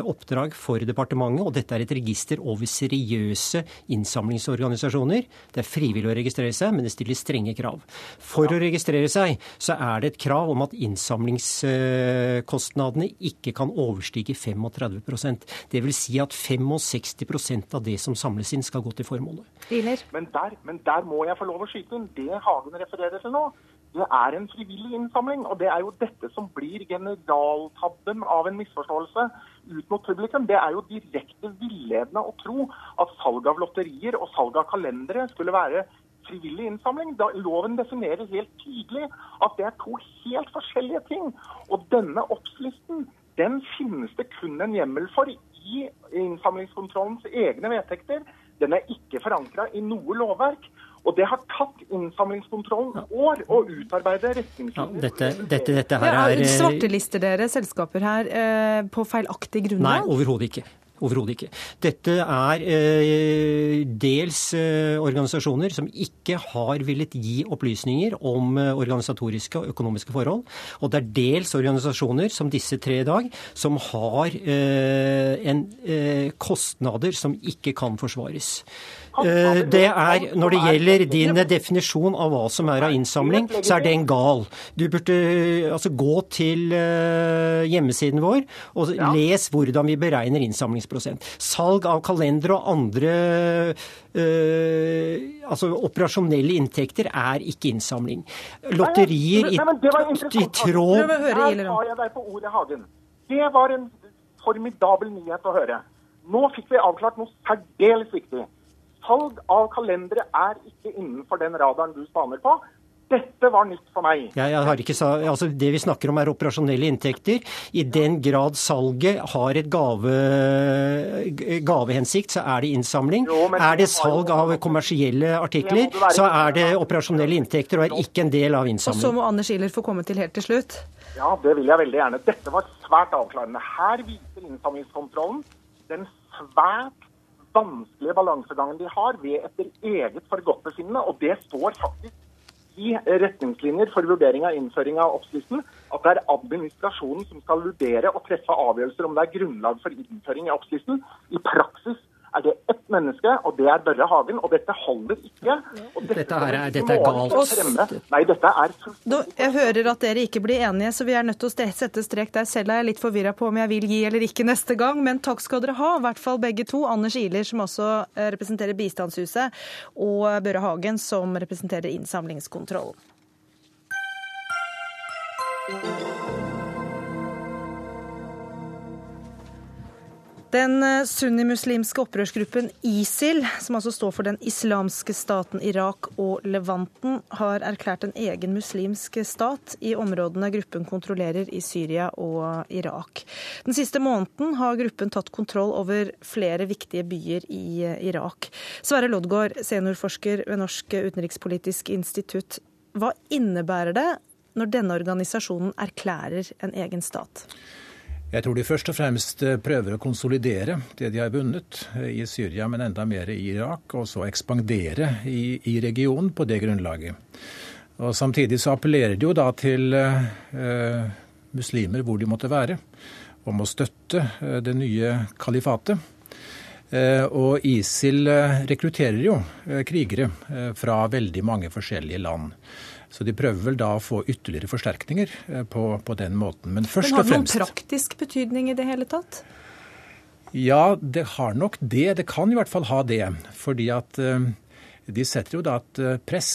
oppdrag for departementet, og dette er et register over seriøse innsamlingsorganisasjoner. Det er frivillig å registrere seg, men det stiller strenge krav. For å registrere seg så er det et krav om at innsamlingskostnadene ikke kan overstige 35 Dvs. Si at 65% av det som samles inn, skal gå til formålet. Men der, men der må jeg få lov å skyte inn. Det Hagen refererer til nå, det er en frivillig innsamling. Og det er jo dette som blir generaltabben av en misforståelse ut mot publikum. Det er jo direkte villedende å tro at salg av lotterier og salg av kalendere skulle være frivillig innsamling. Da loven definerer helt tydelig at det er to helt forskjellige ting. Og denne oppslisten den finnes det kun en hjemmel for i innsamlingskontrollens egne vedtekter. Den er ikke forankra i noe lovverk. Og det har tatt innsamlingskontrollen år å utarbeide retningslinjer. Ja, dette, dette, dette her er... Ja, svartelister dere selskaper her eh, på feilaktig grunnlag? Nei, overhodet ikke. Overhodet ikke. Dette er eh, dels eh, organisasjoner som ikke har villet gi opplysninger om eh, organisatoriske og økonomiske forhold. Og det er dels organisasjoner som disse tre i dag, som har eh, en, eh, kostnader som ikke kan forsvares. Eh, det er, Når det gjelder din definisjon av hva som er av innsamling, så er den gal. Du burde altså, gå til eh, hjemmesiden vår og les hvordan vi beregner innsamlingsprosent. Salg av kalendere og andre øh, altså operasjonelle inntekter er ikke innsamling. Lotterier i, i tråd Her tar jeg deg på ordet, Hagen. Det var en formidabel nyhet å høre. Nå fikk vi avklart noe særdeles viktig. Salg av kalendere er ikke innenfor den radaren du spaner på. Dette var nytt for meg. Ja, ikke, altså det vi snakker om er operasjonelle inntekter. I den grad salget har et gave, gavehensikt, så er det innsamling. Jo, er det salg av kommersielle artikler, så er det operasjonelle inntekter og er ikke en del av innsamling. Og så må Anders Ihler få komme til helt til slutt. Ja, det vil jeg veldig gjerne. Dette var svært avklarende. Her viser innsamlingskontrollen den svært vanskelige balansegangen de har ved etter eget forgodtbefinnende. Og det står faktisk i retningslinjer for vurdering av innføring av oppskriften at det er administrasjonen som skal vurdere og treffe avgjørelser om det er grunnlag for innføring i oppskriften. I praksis er det ett menneske, og det er Børre Hagen. Og dette holder ikke. Og dette, her er, dette er galt. Nei, dette er da, Jeg hører at dere ikke blir enige, så vi er nødt til å sette strek der. Selv er jeg litt forvirra på om jeg vil gi eller ikke neste gang, men takk skal dere ha, i hvert fall begge to. Anders Ihler, som også eh, representerer Bistandshuset, og Børre Hagen, som representerer Innsamlingskontrollen. Den eh, sunnimuslimske opprørsgruppen ISIL, som altså står for den islamske staten Irak og Levanten, har erklært en egen muslimsk stat i områdene gruppen kontrollerer i Syria og Irak. Den siste måneden har gruppen tatt kontroll over flere viktige byer i eh, Irak. Sverre Loddgaard, seniorforsker ved Norsk utenrikspolitisk institutt. Hva innebærer det når denne organisasjonen erklærer en egen stat? Jeg tror de først og fremst eh, prøver å konsolidere det de har vunnet eh, i Syria, men enda mer i Irak, og så ekspandere i, i regionen på det grunnlaget. Og Samtidig så appellerer de jo da til eh, muslimer hvor de måtte være, om å støtte eh, det nye kalifatet. Eh, og ISIL rekrutterer jo krigere fra veldig mange forskjellige land. Så de prøver vel da å få ytterligere forsterkninger eh, på, på den måten. Men først og fremst Har det noen praktisk betydning i det hele tatt? Ja, det har nok det. Det kan i hvert fall ha det. Fordi at uh, de setter jo da et eh, press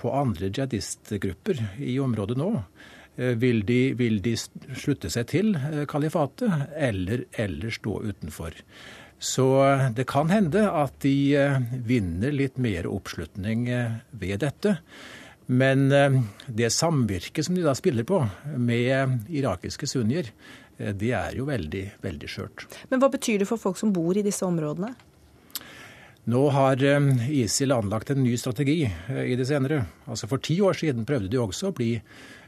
på andre jihadistgrupper i området nå. Vil de, vil de, slutte seg til kalifatet, eller, eller, stå utenfor? Så det kan hende at de vinner litt mer oppslutning ved dette. Men eh, det samvirket som de da spiller på med irakiske sunnier, eh, det er jo veldig, veldig skjørt. Men hva betyr det for folk som bor i disse områdene? Nå har eh, ISIL anlagt en ny strategi i det senere. Altså For ti år siden prøvde de også å bli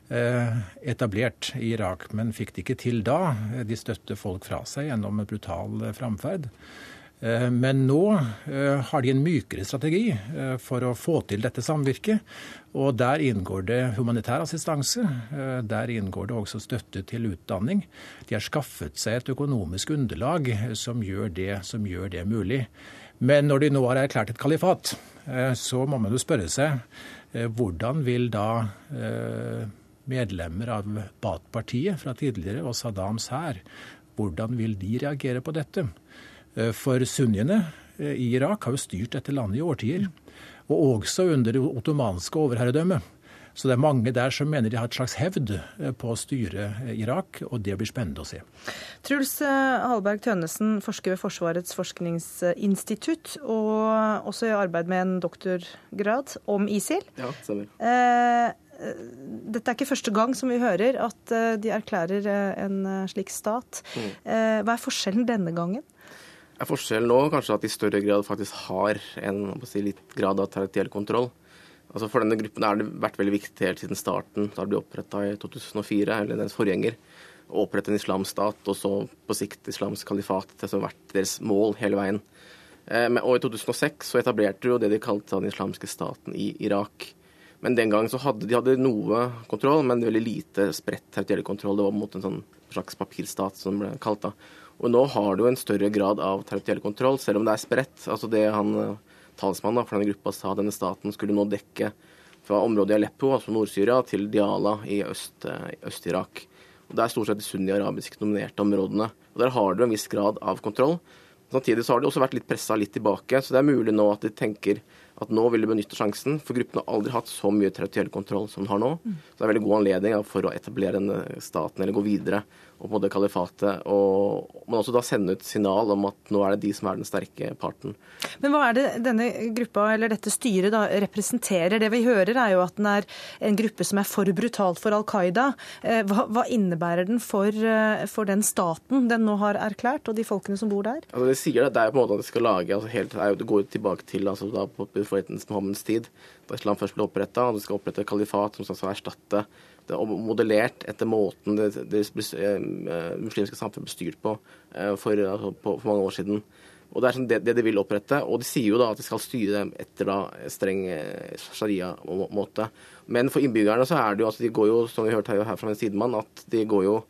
etablert i Irak, men fikk det ikke til da. De støtte folk fra seg gjennom brutal framferd. Eh, men nå eh, har de en mykere strategi eh, for å få til dette samvirket. Og der inngår det humanitær assistanse. Der inngår det også støtte til utdanning. De har skaffet seg et økonomisk underlag som gjør det, som gjør det mulig. Men når de nå har erklært et kalifat, så må man jo spørre seg hvordan vil da medlemmer av Baath-partiet fra tidligere og Saddams hær, hvordan vil de reagere på dette? Eh, for sunniene eh, i Irak har jo styrt dette landet i årtier. Og også under det ottomanske overherredømmet. Så det er mange der som mener de har et slags hevd eh, på å styre Irak, og det blir spennende å se. Truls Hallberg Tønnesen, forsker ved Forsvarets forskningsinstitutt, og også i arbeid med en doktorgrad om ISIL. Ja, stemmer. dette er ikke første gang som vi hører at de erklærer en slik stat. Mm. Hva er forskjellen denne gangen? Er forskjellen nå kanskje at de i større grad faktisk har en si, litt grad av territoriell kontroll. Altså For denne gruppen har det vært veldig viktig helt siden starten, da det ble oppretta i 2004, eller dens forgjenger, å opprette en islamsk stat og så på sikt islamsk kalifat. Det har vært deres mål hele veien. Eh, og i 2006 så etablerte de jo det de kalte den islamske staten i Irak. Men den gang så hadde de hadde noe kontroll, men veldig lite spredt territoriell kontroll. Det var mot en sånn slags papirstat, som ble kalt da. Og nå har du en større grad av territoriell kontroll, selv om det er spredt. Altså det han, eh, talsmannen for denne gruppa sa denne staten skulle nå dekke fra området i Aleppo, altså Nord-Syria, til Diala i eh, Øst-Irak. Øst Det er stort sett de sunni-arabisk dominerte områdene. Og Der har du en viss grad av kontroll. Samtidig så har de også vært litt pressa litt tilbake, så det er mulig nå at de tenker at nå vil de benytte sjansen. For gruppen har aldri hatt så mye territoriell kontroll som den har nå. Så det er veldig god anledning for å etablere denne staten eller gå videre og på det kalifatet. Og, men også da sende ut signal om at nå er det de som er den sterke parten. Men hva er det denne gruppa eller dette styret da representerer? Det vi hører er jo at den er en gruppe som er for brutalt for Al Qaida. Eh, hva, hva innebærer den for, eh, for, den staten den nå har erklært, og de folkene som bor der? Altså de sier det, det er på en måte at de skal lage altså helt, Det går tilbake til altså da på forretnings Mohammeds tid, da islam først ble oppretta. Og de skal opprette et kalifat som skal erstatte og modellert etter måten det, det, eh, muslimske samfunnet ble styrt på eh, for, altså, på for, mange år siden. Og Det er sånn det, det, de vil opprette. Og de sier jo da at de skal styre dem etter da streng eh, sharia-måte. Men for innbyggerne så er det jo altså de går jo, som vi hørte her fra en sidemann, at de går jo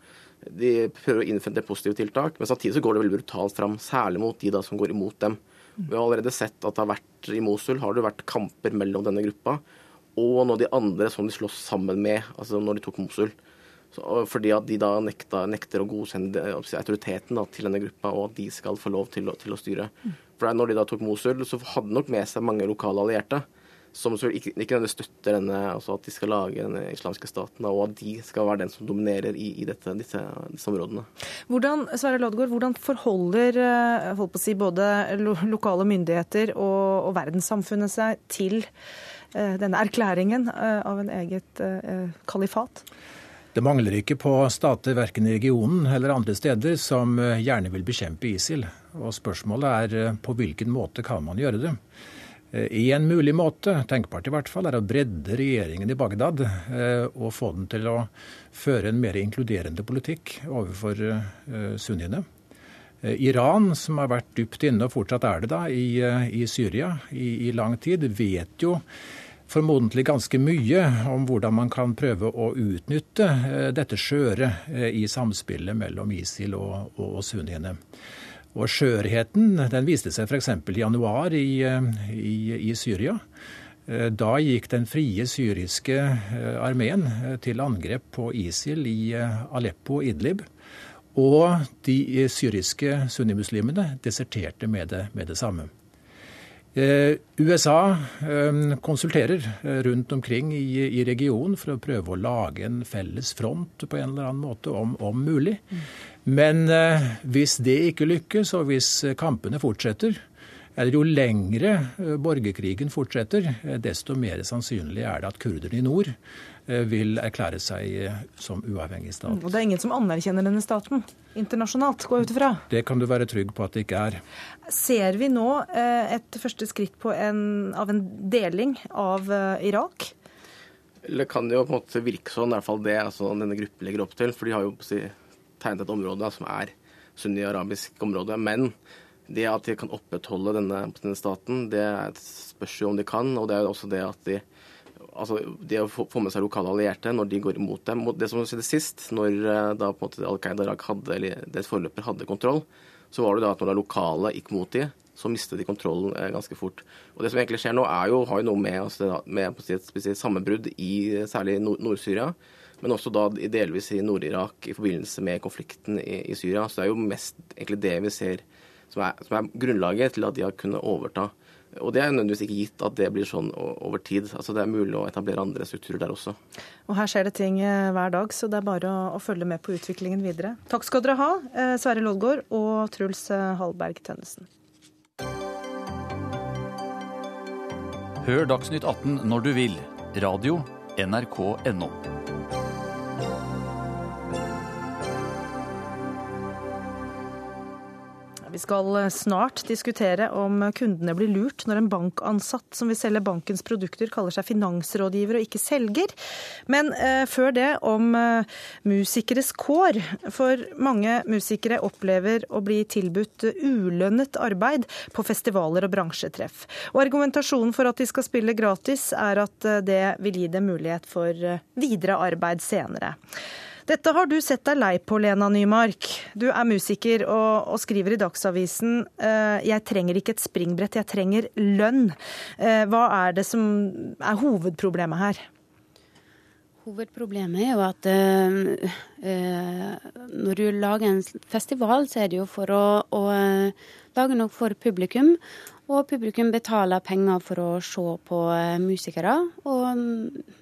de prøver å innføre positive tiltak, men samtidig så går det veldig brutalt fram, særlig mot de da som går imot dem. Vi har allerede sett at det har vært i Mosul har det vært kamper mellom denne gruppa og nå de andre som de slåss sammen med, altså når de tok Mosul. Så, fordi at de da nekta, nekter å godkjenne autoriteten da, til denne gruppa, og at de skal få lov til til å styre. For når de da tok Mosul, så hadde nok med seg mange lokale allierte som ikke, ikke støtter denne, altså at de skal lage den islamske staten, og at de skal være den som dominerer i, i dette, disse, disse, områdene. Hvordan Sverre Lodgaard, hvordan forholder eh, si, både lokale myndigheter og, og verdenssamfunnet seg til denne erklæringen uh, av en eget uh, kalifat? Det mangler ikke på stater verken i regionen eller andre steder som gjerne vil bekjempe ISIL. Og spørsmålet er på hvilken måte kan man gjøre det. En mulig måte, tenkbart i hvert fall, er å bredde regjeringen i Bagdad eh, og få den til å føre en mer inkluderende politikk overfor eh, sunniene. Eh, Iran, som har vært dypt inne, og fortsatt er det da, i, i Syria i, i, lang tid, vet jo formodentlig ganske mye om hvordan man kan prøve å utnytte dette skjøret i samspillet mellom ISIL og, og, og sunniene. Og skjørheten den viste seg f.eks. i januar i, i, i, Syria. Eh, da gikk den frie syriske eh, armeen eh, til angrep på ISIL i Aleppo og Idlib. Og de syriske sunnimuslimene deserterte med det, med det samme. USA konsulterer rundt omkring i, regionen for å prøve å lage en felles front på en eller annen måte, om, om mulig. Mm. Men eh, hvis det ikke lykkes, og hvis eh, kampene fortsetter, eller jo lengre eh, borgerkrigen fortsetter, desto mer sannsynlig er det at kurderne i nord vil erklære seg som uavhengig stat. Og det er ingen som anerkjenner denne staten internasjonalt, går jeg ut ifra? Det kan du være trygg på at det ikke er. Ser vi nå et første skritt en, av en deling av Irak? Det kan jo på en måte virke sånn, i hvert fall det altså, denne gruppen legger opp til. For de har jo tegnet et område som er sunni-arabisk område. Men det at de kan opprettholde denne, denne staten, det spørs jo om de kan. Og det er jo også det at de altså det å få med seg lokale allierte når de går imot dem. Det som skjedde sist, når eh, da på en måte Al Qaida Irak hadde, eller deres forløper hadde kontroll, så var det da at når det lokale gikk mot de, så mistet de kontrollen eh, ganske fort. Og Det som egentlig skjer nå, er jo, har jo noe med, altså, med et sammenbrudd i særlig Nord-Syria. Men også da delvis i Nord-Irak i forbindelse med konflikten i, i, Syria. Så det er jo mest egentlig det vi ser som er, som er, grunnlaget til at de har kunnet overta. Og det er nødvendigvis ikke gitt at det blir sånn over tid. Altså Det er mulig å etablere andre strukturer der også. Og Her skjer det ting eh, hver dag, så det er bare å, å følge med på utviklingen videre. Takk skal dere ha, eh, Sverre Lodgaard og Truls eh, Hallberg Tønnesen. Hør Dagsnytt 18 når du vil. Radio NRK.no. Vi skal eh, snart diskutere om kundene blir lurt når en bankansatt som vil selge bankens produkter, kaller seg finansrådgiver og ikke selger. Men eh, før det om eh, musikeres kår. For mange musikere opplever å bli tilbudt ulønnet arbeid på festivaler og bransjetreff. Og argumentasjonen for at de skal spille gratis, er at eh, det vil gi dem mulighet for eh, videre arbeid senere. Dette har du sett deg lei på, Lena Nymark. Du er musiker og, og skriver i Dagsavisen uh, jeg trenger ikke et springbrett, jeg trenger lønn. Uh, hva er det som er hovedproblemet her? Hovedproblemet er jo at uh, når du lager en festival, så er det jo for å, å lage noe for publikum. Og publikum betaler penger for å se på musikere, og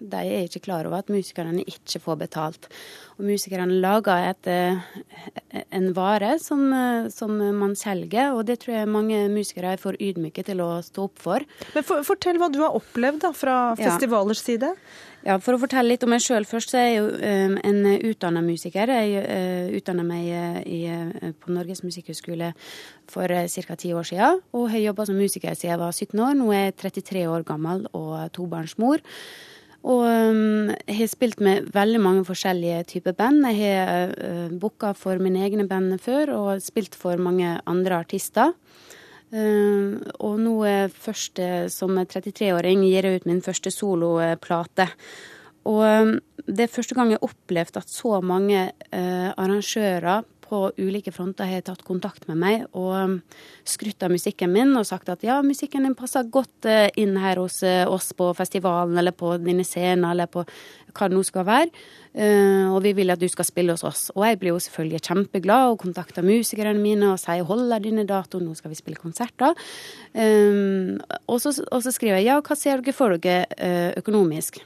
de er ikke klar over at musikerne ikke får betalt. Og musikerne lager et, eh, en vare som, eh, som, man selger, og det tror jeg mange musikere er for ydmyke til å stå opp for. Men for, Fortell hva du har opplevd da, fra festivalers ja. side. Ja, For å fortelle litt om meg sjøl først, så er jeg jo um, en utdanna musiker. Jeg uh, utdanna meg i, uh, på Norges musikkhøgskole for ca. ti år siden. Og har jobba som musiker siden jeg var 17 år. Nå er jeg 33 år gammel og tobarnsmor. Og um, har spilt med veldig mange forskjellige typer band. Jeg har uh, booka for mine egne band før og spilt for mange andre artister. Uh, og nå første, som 33-åring gir jeg ut min første soloplate. Og um, det er første gang jeg har opplevd at så mange uh, arrangører på ulike fronter har tatt kontakt med meg og um, skrytt av musikken min og sagt at ja, musikken din passer godt eh, inn her hos eh, oss på festivalen eller på dine scener eller på hva det nå skal være. Uh, og vi vil at du skal spille hos oss. Og jeg blir jo selvfølgelig kjempeglad og kontakter musikerne mine og sier holder denne datoen, nå skal vi spille konserter. Og, så, og, så, skriver jeg ja, hva ser dere for dere økonomisk?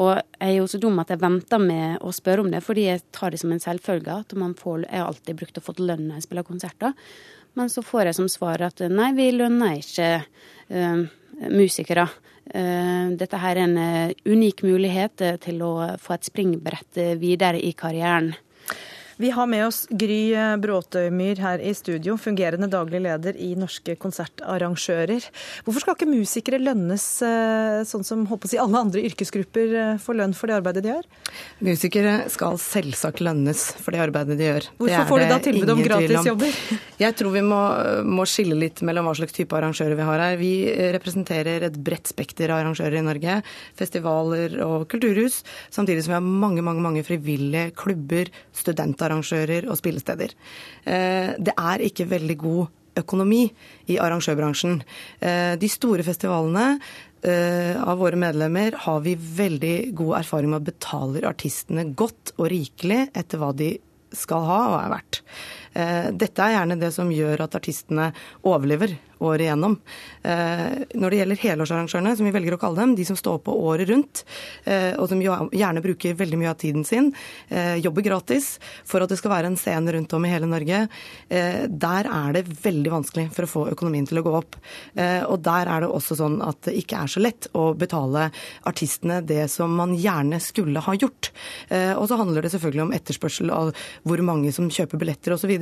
Og jeg er jo så dum at jeg venter med å spørre om det, fordi jeg tar det som en selvfølge at man får Jeg har alltid brukt å få lønn når jeg spiller konserter. Men så får jeg som svar at nei, vi lønner ikke uh, musikere. Uh, dette her er en uh, unik mulighet til å få et springbrett videre i karrieren. Vi har med oss Gry Bråtøymyr her i studio, fungerende daglig leder i Norske konsertarrangører. Hvorfor skal ikke musikere lønnes eh, sånn som si, alle andre yrkesgrupper eh, får lønn for det arbeidet de gjør? Musikere skal selvsagt lønnes for det arbeidet de gjør. Hvorfor får du da tilbud om gratisjobber? Jeg tror vi må, må, skille litt mellom hva slags type arrangører vi har her. Vi representerer et bredt spekter av arrangører i Norge. Festivaler og kulturhus. Samtidig som vi har mange, mange, mange frivillige klubber, studentarrangører arrangører og spillesteder. Eh, det er ikke veldig god økonomi i arrangørbransjen. Eh, de store festivalene eh, av våre medlemmer har vi veldig god erfaring med å betale artistene godt og rikelig etter hva de skal ha og er verdt. Dette er gjerne det som gjør at artistene overlever året igjennom. Eh, når det gjelder helårsarrangørene, som vi velger å kalle dem, de som står på året rundt, eh, og som gjerne bruker veldig mye av tiden sin, eh, jobber gratis for at det skal være en scene rundt om i hele Norge, der er det veldig vanskelig for å få økonomien til å gå opp. Og der er det også sånn at det ikke er så lett å betale artistene det som man gjerne skulle ha gjort. Og så handler det selvfølgelig om etterspørsel av hvor mange som kjøper billetter osv.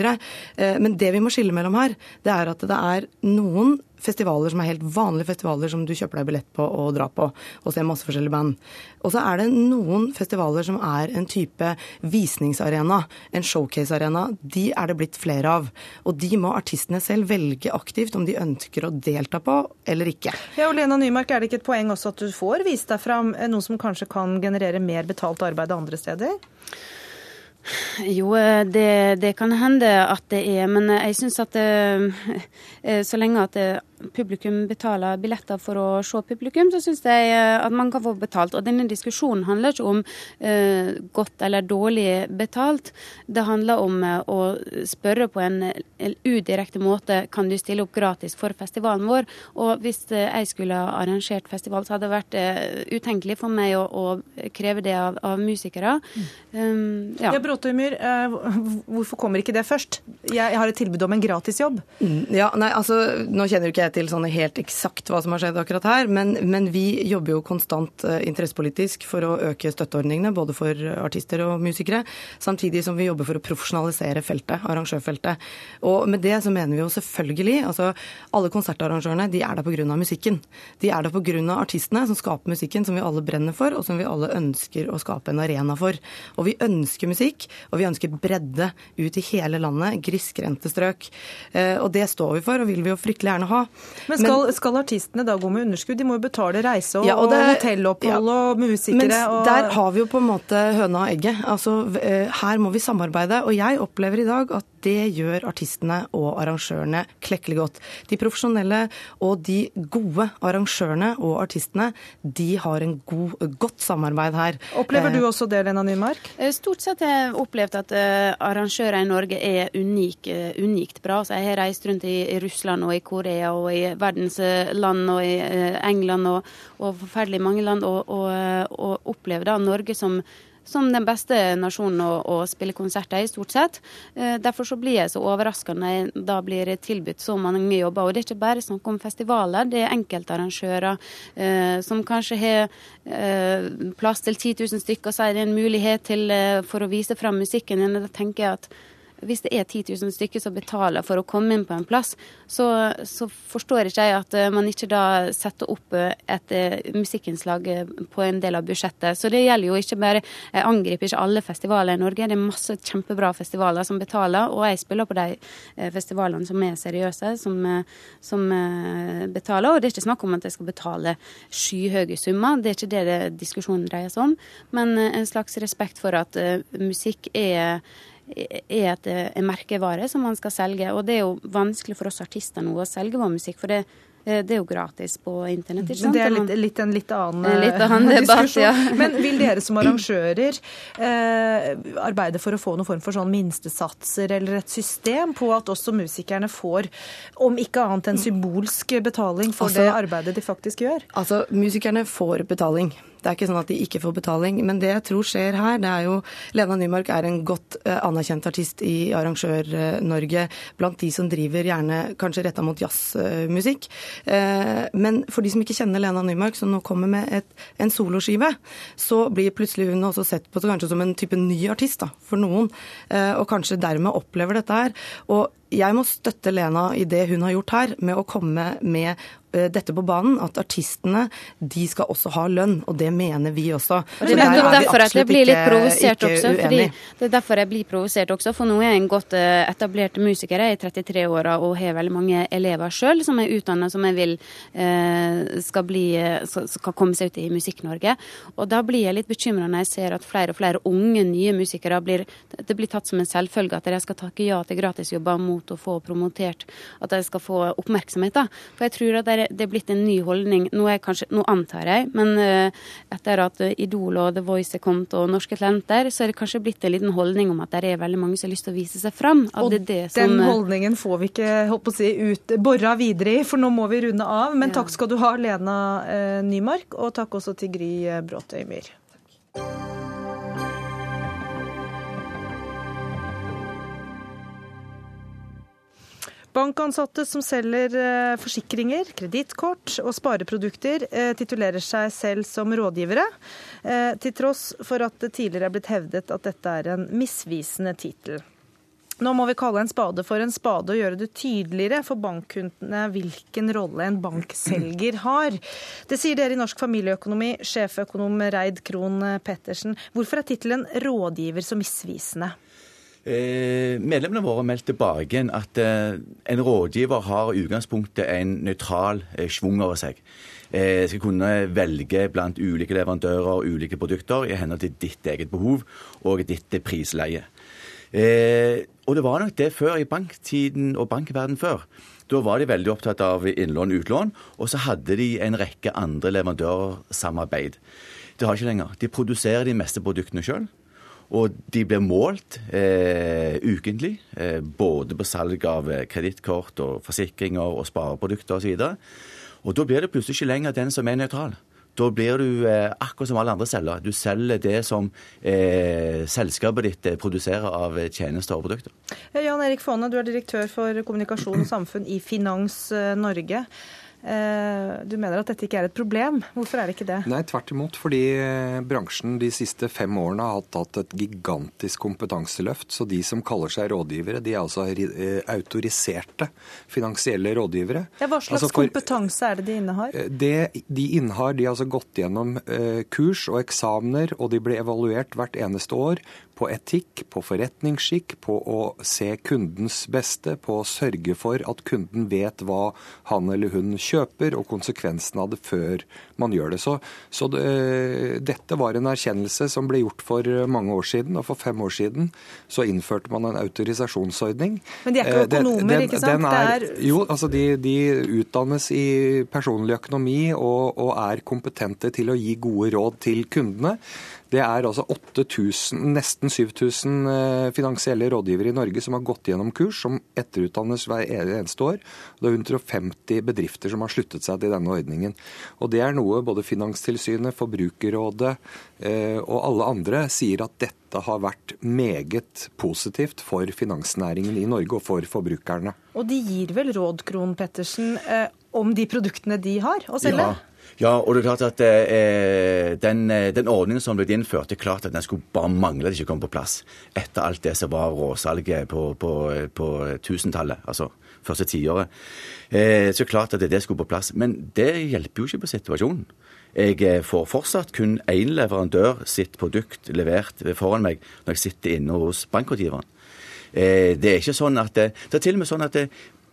Men det vi må skille mellom her, det er at det er noe noen festivaler som er helt vanlige festivaler som du kjøper deg billett på og drar på og ser masse forskjellige band. Og så er det noen festivaler som er en type visningsarena, en showcase-arena. De er det blitt flere av. Og de må artistene selv velge aktivt om de ønsker å delta på eller ikke. Ja, og Lena Nymark, er det ikke et poeng også at du får vist deg fram noe som kanskje kan generere mer betalt arbeid andre steder? Jo, eh, det, det, kan hende at det er, men jeg syns at eh, så lenge at det, publikum betaler billetter for å se publikum, så syns jeg eh, at man kan få betalt. Og denne diskusjonen handler ikke om uh, godt eller dårlig betalt. Det handler om uh, å spørre på en, en, udirekte måte kan du stille opp gratis for festivalen vår. Og hvis uh, jeg skulle ha arrangert festival, så hadde det vært utenkelig for meg å, å kreve det av, av musikere. Um, ja. ja Bråtøymyr, hvorfor kommer ikke det først? Jeg, jeg har et tilbud om en gratis jobb. ja, nei, altså, nå kjenner du ikke til sånn helt eksakt hva som har skjedd akkurat her, men, men vi jobber jo konstant uh, interessepolitisk for å øke støtteordningene, både for artister og musikere, samtidig som vi jobber for å profesjonalisere feltet, arrangørfeltet. Og med det så mener vi jo selvfølgelig altså Alle konsertarrangørene de er der pga. musikken. De er der pga. artistene som skaper musikken som vi alle brenner for, og som vi alle ønsker å skape en arena for. Og vi ønsker musikk, og vi ønsker bredde ut i hele landet, grisgrendte strøk. Uh, og det står vi for, og vil vi jo fryktelig gjerne ha. Men skal, men skal, artistene da gå med underskudd? De må jo betale reise og, ja, og, og hotellopphold ja. og musikere. Men og... der har vi jo på en måte høna og egget. Altså, eh, her må vi samarbeide. Og jeg opplever i dag at det gjør artistene og arrangørene klekkelig godt. De profesjonelle og de gode arrangørene og artistene, de har en god, godt samarbeid her. Opplever du eh, også det, Lena Nymark? Eh, stort sett har jeg opplevd at arrangører i Norge er unik, unikt bra. Så jeg har reist rundt i Russland og i Korea og i verdens eh, land og i eh, England og, og forferdelig mange land, og, og, eh, og opplever da Norge som som den beste nasjonen å, å, spille konserter i, stort sett. derfor så blir jeg så overraska når jeg da blir tilbudt så mange jobber. Og det er ikke bare snakk om festivaler, det er enkeltarrangører eh, som kanskje har eh, plass til 10 000 stykker, så er det en mulighet til, eh, for å vise fram musikken din. Da tenker jeg at hvis det er 10 000 stykker som betaler for å komme inn på en plass, så, så forstår ikke jeg at eh, man ikke da setter opp eh, et uh, musikkinnslag på en del av budsjettet. Så det gjelder jo ikke bare Jeg angriper ikke alle festivaler i Norge. Det er masse kjempebra festivaler som betaler, og jeg spiller på de festivalene som er seriøse, som, som betaler. Og det er ikke snakk om at jeg skal betale skyhøye summer, det er ikke det, det diskusjonen dreier seg om, men en slags respekt for at musikk er er et, en merkevare som man skal selge. Og det er jo vanskelig for oss artister nå å selge vår musikk. for det Eh, det er jo gratis på internett. ikke sant? Men det er litt, litt en litt annen, en litt annen debatt, ja. Men vil dere som arrangører eh, arbeide for å få noen form for sånn minstesatser eller et system på at også musikerne får, om ikke annet enn symbolsk betaling for altså, det arbeidet de faktisk gjør? Altså, musikerne får betaling. Det er ikke sånn at de ikke får betaling. Men det jeg tror skjer her, det er jo Lena Nymark er en godt uh, anerkjent artist i Arrangør-Norge. Blant de som driver gjerne kanskje retta mot jazzmusikk. Uh, men for de som ikke kjenner Lena Nymark, som nå kommer med et, en soloskive, så blir plutselig hun også sett på kanskje som en type ny artist da, for noen. Uh, og kanskje dermed opplever dette her. Og jeg må støtte Lena i det hun har gjort her, med å komme med Eh, dette på banen, at artistene de skal også ha lønn, og det mener vi også. Og det er nettopp derfor at jeg blir litt provosert også. fordi Det er derfor jeg blir provosert også, for nå er jeg en godt eh, etablert musiker. Jeg er i 33 år og har veldig mange elever sjøl som er utdanna som jeg vil eh, skal, bli, skal komme seg ut i Musikk-Norge. Og da blir jeg litt bekymra når jeg ser at flere og flere unge, nye musikere blir Det blir tatt som en selvfølge at de skal takke ja til gratisjobber mot å få promotert, at de skal få oppmerksomhet. da. For jeg tror at de det er blitt en ny holdning. Nå, kanskje, nå antar jeg, men uh, etter at Idol og The Voice er kommet og Norske Talenter, så er det kanskje blitt en liten holdning om at det er veldig mange som har lyst til å vise seg fram. og det det som, den holdningen får vi ikke holdt å si, ut, bora videre i, for nå må vi runde av. Men ja. takk skal du ha, Lena uh, Nymark, og takk også til Gry Bråtøy Myhr. Bankansatte som selger eh, forsikringer, kredittkort og spareprodukter, eh, titulerer seg selv som rådgivere, eh, til tross for at det tidligere er blitt hevdet at dette er en misvisende tittel. Nå må vi kalle en spade for en spade og gjøre det tydeligere for bankkundene hvilken rolle en bankselger har. Det sier dere i Norsk familieøkonomi, sjeføkonom Reid Krohn Pettersen. Hvorfor er tittelen rådgiver så misvisende? Eh, medlemmene våre har meldt tilbake at eh, en rådgiver har i utgangspunktet en nøytral eh, schwung over seg. Jeg skal kunne velge blant ulike leverandører og ulike produkter i henhold til ditt eget behov og ditt prisleie. Og det var nok det før i banktiden og bankverden før. Da var de veldig opptatt av innlån og utlån, og så hadde de en rekke andre leverandører samarbeid. Det har ikke lenger. De produserer de meste produktene sjøl. Og de blir målt eh, ukentlig, eh, både på salg av eh, kredittkort og forsikringer og spareprodukter osv. Og, så og da blir det plutselig ikke lenger den som er nøytral. Da blir du eh, akkurat som alle andre selger. Du selger det som eh, selskapet ditt eh, produserer av tjenester og produkter. Jan Erik Faane, du er direktør for kommunikasjon og samfunn i Finans Norge. Eh, du mener at dette ikke er et problem. Hvorfor er det ikke det? Nei, tvert imot. Fordi eh, bransjen de siste fem årene har hatt et gigantisk kompetanseløft. Så de som kaller seg rådgivere, de er altså eh, autoriserte finansielle rådgivere. Ja, hva slags altså for, kompetanse er det de innehar? Det de innehar, de har altså gått gjennom kurs og eksamener, og de blir evaluert hvert eneste år på etikk, på forretningsskikk, på å se kundens beste, på å sørge for at kunden vet hva han eller hun kjøper, og konsekvensen av det før man gjør det. Så, så det, dette var en erkjennelse som ble gjort for mange år siden, og for fem år siden så innførte man en autorisasjonsordning. Men de er ikke eh, økonomer, den, ikke sant? Er, jo, altså de, de, utdannes i personlig økonomi og, og er kompetente til å gi gode råd til kundene. Det er altså 8000, nesten 7000 eh, finansielle rådgivere i Norge som har gått gjennom kurs, som etterutdannes hver eneste år. Det er 150 bedrifter som har sluttet seg til denne ordningen. Og Det er noe både Finanstilsynet, Forbrukerrådet eh, og alle andre sier at dette har vært meget positivt for finansnæringen i Norge og for forbrukerne. Og de gir vel råd, Krohn Pettersen, eh, om de produktene de har å selge? Ja. Ja, og det er klart at eh, den, eh, den, ordningen som ble innført, det er klart at den skulle bare mangle at det ikke kom på plass. Etter alt det som var råsalget på, på, på tusentallet, altså første tiåret. Eh, så klart at det skulle på plass. Men det hjelper jo ikke på situasjonen. Jeg eh, får fortsatt kun én leverandør sitt produkt levert foran meg når jeg sitter inne hos bankrådgiveren. Eh, det er ikke sånn at det, det er til og med sånn at det,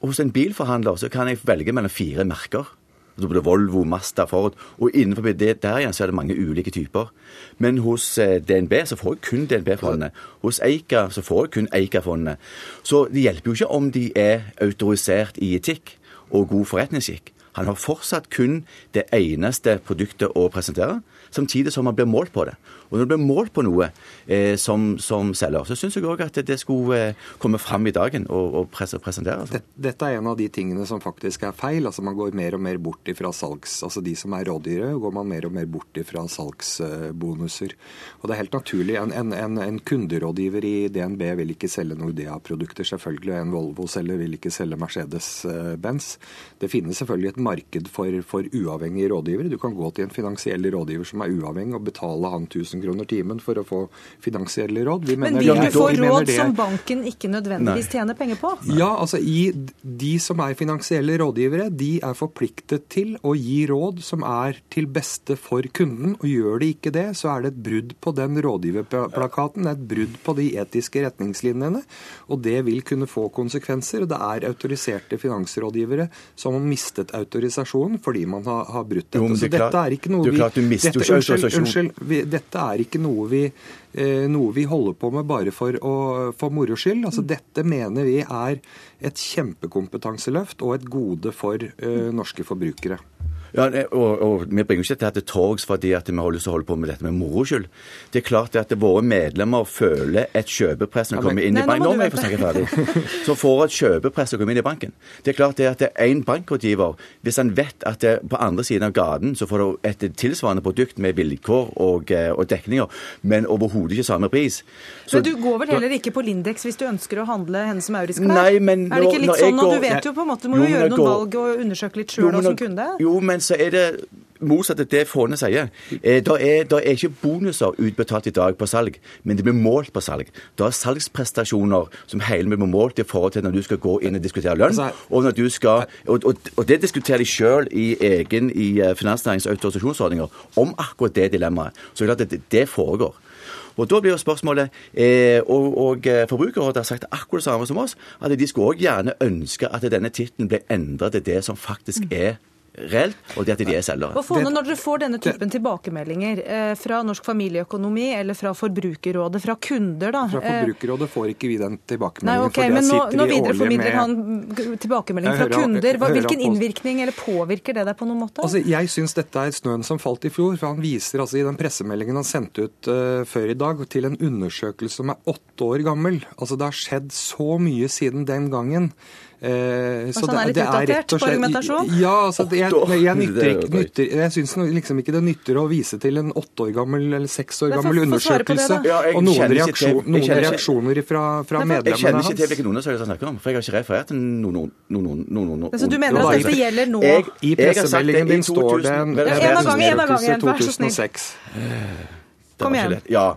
hos en bilforhandler så kan jeg velge mellom fire merker. Så det Volvo, Mazda, Ford. Og innenfor det der igjen så er det mange ulike typer. Men hos eh, DNB så får jeg kun DNB-fondene. Hos Eika så får jeg kun Eika-fondene. Så det hjelper jo ikke om de er autorisert i etikk og god forretningsskikk. Han har fortsatt kun det eneste produktet å presentere, samtidig som man blir målt på det. Og når du blir målt på noe eh, som, som, selger, så syns jeg òg at det skulle eh, komme fram i dagen og, og presenteres. Dette, dette er en av de tingene som faktisk er feil. altså Man går mer og mer bort ifra salgs... Altså de som er rådyre, går man mer og mer bort ifra salgsbonuser. Og det er helt naturlig. En, en, en, en kunderådgiver i DNB vil ikke selge Nordea-produkter, selvfølgelig. En Volvo-selger vil ikke selge Mercedes-Benz. Det finnes selvfølgelig et marked for, for uavhengige rådgivere. Du kan gå til en finansiell rådgiver som er uavhengig, og betale han 1000 kroner timen for å få finansielle råd. Men vil du få råd som banken ikke nødvendigvis tjener penger på? Ja, altså i, De som er finansielle rådgivere, de er forpliktet til å gi råd som er til beste for kunden. og Gjør de ikke det, så er det et brudd på den rådgiverplakaten, et brudd på de etiske retningslinjene. Og det vil kunne få konsekvenser. og Det er autoriserte finansrådgivere som har mistet autorisasjonen fordi man har, har brutt dette. Jo, så dette er ikke noe vi... Dette, unnskyld, unnskyld, vi, dette er ikke noe vi, eh, noe vi holder på med bare for, å, for moro skyld. Altså, dette mener vi er et kjempekompetanseløft og et gode for eh, norske forbrukere. Ja, og, og, Vi bringer ikke dette til torgs fordi at vi har lyst til å holde på med dette med moro skyld. Det er klart at våre medlemmer føler et kjøpepress når de kommer inn i banken. Nå må jeg få snakke ferdig. Så får et kjøpepress å komme inn i banken. Det er klart det at én bankrådgiver, hvis han vet at det, på andre siden av gaten så får du et tilsvarende produkt med vilkår og, eh, og dekninger, men overhodet ikke samme pris. Så, men du går vel heller ikke på Lindex hvis du ønsker å handle Hennes Maurits-klær? Er det ikke litt sånn at du vet jo på en måte, må jo, gjøre noen går, valg og undersøke litt sjøl som kunde? Jo, men så er det motsatt av det Fåne sier. Eh, det er, er, ikke bonuser utbetalt i dag på salg, men det blir målt på salg. Det er salgsprestasjoner som hele blir målt i forhold til når du skal gå inn og diskutere lønn. Altså, og, når du skal, og, og, og det diskuterer de sjøl i egen i eh, finansnæringens autorisasjonsordninger om akkurat det dilemmaet. Så det, det, det foregår. Og Da blir jo spørsmålet eh, Og, og eh, Forbrukerrådet har sagt akkurat det samme som oss, at de skulle òg gjerne ønske at denne tittelen ble endret til det som faktisk er reelt, og det at de er selgere. Fåne, når dere får denne typen tilbakemeldinger eh, fra Norsk familieøkonomi eller fra Forbrukerrådet, fra kunder, da Fra eh, Forbrukerrådet får ikke vi den tilbakemeldingen. Nei, okay, men nå, nå videreformidler han tilbakemelding fra kunder. Hvilken innvirkning eller påvirker det deg på noen måte? Altså, jeg syns dette er snøen som falt i fjor. for Han viser altså i den pressemeldingen han sendte ut uh, før i dag, til en undersøkelse som er åtte år gammel. Altså Det har skjedd så mye siden den gangen. Eh, så sånn er litt utdatert på argumentasjon? Ja, altså, jeg, jeg, jeg, nytter, nytter, jeg syns liksom ikke det nytter å vise til en åtte år gammel eller seks år gammel undersøkelse ja, og noen, reaksjon, noen reaksjoner fra, fra medlemmene hans. Jeg kjenner ikke til hvilken undersøkelse han snakker om, for jeg har ikke referert til noen, noen, noen, Så du mener at dette gjelder nå? I pressemeldingen din står det en undersøkelse 2006. Kom igjen. Ja.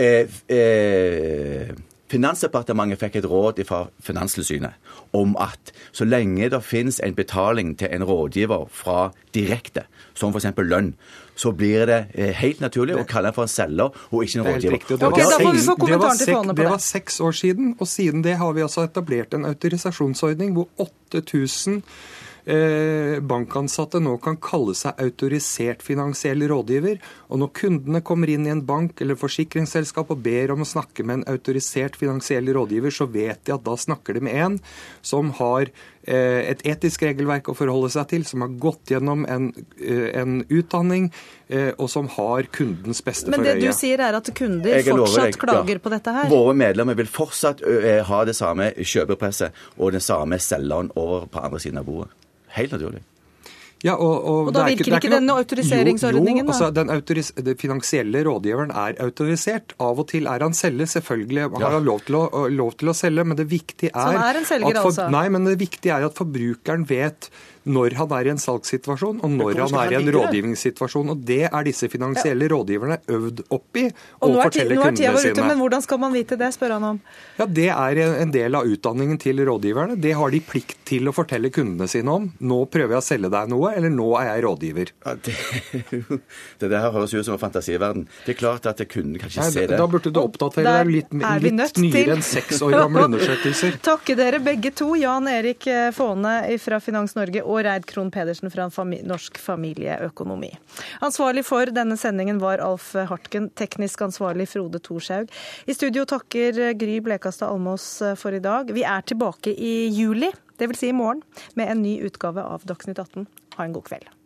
Eh, eh, Finansdepartementet fikk et råd fra Finanstilsynet om at så lenge det finnes en betaling til en rådgiver fra direkte, som f.eks. lønn, så blir det helt naturlig å kalle den for en selger og ikke en rådgiver. Okay, det, var seks, det var seks år siden, og siden det har vi altså etablert en autorisasjonsordning hvor 8000 bankansatte nå kan kalle seg autorisert finansiell rådgiver. Og når kundene kommer inn i en bank eller forsikringsselskap og ber om å snakke med en autorisert finansiell rådgiver, så vet de at da snakker de med en som har et etisk regelverk å forholde seg til, som har gått gjennom en, en utdanning, og som har kundens beste for øye. Men det du sier er at kunder fortsatt klager ja. på dette her? Våre medlemmer vil fortsatt ha det samme kjøperpresset og den samme selgeren over på andre siden av bordet. Helt naturlig. Ja, og, og, og da virker ikke, ikke denne autoriseringsordningen? Jo, jo altså, den, autoris den finansielle rådgiveren er autorisert. Av og til er han selger. Selvfølgelig har ja. han lov til, å, lov til, å, selge, men det viktige er, er en selger, for, altså? Nei, men det viktige er at forbrukeren vet når han er i en salgssituasjon, og når han er i en rådgivningssituasjon. Og Det er disse finansielle ja. rådgiverne øvd opp i å fortelle kundene sine. Ute, men hvordan skal man vite det, spør han om. Ja, Det er en del av utdanningen til rådgiverne. Det har de plikt til å fortelle kundene sine om. Nå prøver jeg å selge deg noe, eller nå er jeg rådgiver. Ja, det, det der høres ut som en fantasiverden. Det er klart at kunden kan ikke Nei, se det. Da burde du oppdatere deg litt, litt nyere enn seks år gamle undersøkelser. Takke dere begge to, Jan Erik Fåne fra Finans Norge og Reid Krohn Pedersen fra Norsk familieøkonomi. Ansvarlig for denne sendingen var Alf Hartken, teknisk ansvarlig Frode Thorshaug. I studio takker Gry Blekastad Almås for i dag. Vi er tilbake i juli, dvs. Si i morgen, med en ny utgave av Dagsnytt 18. Ha en god kveld.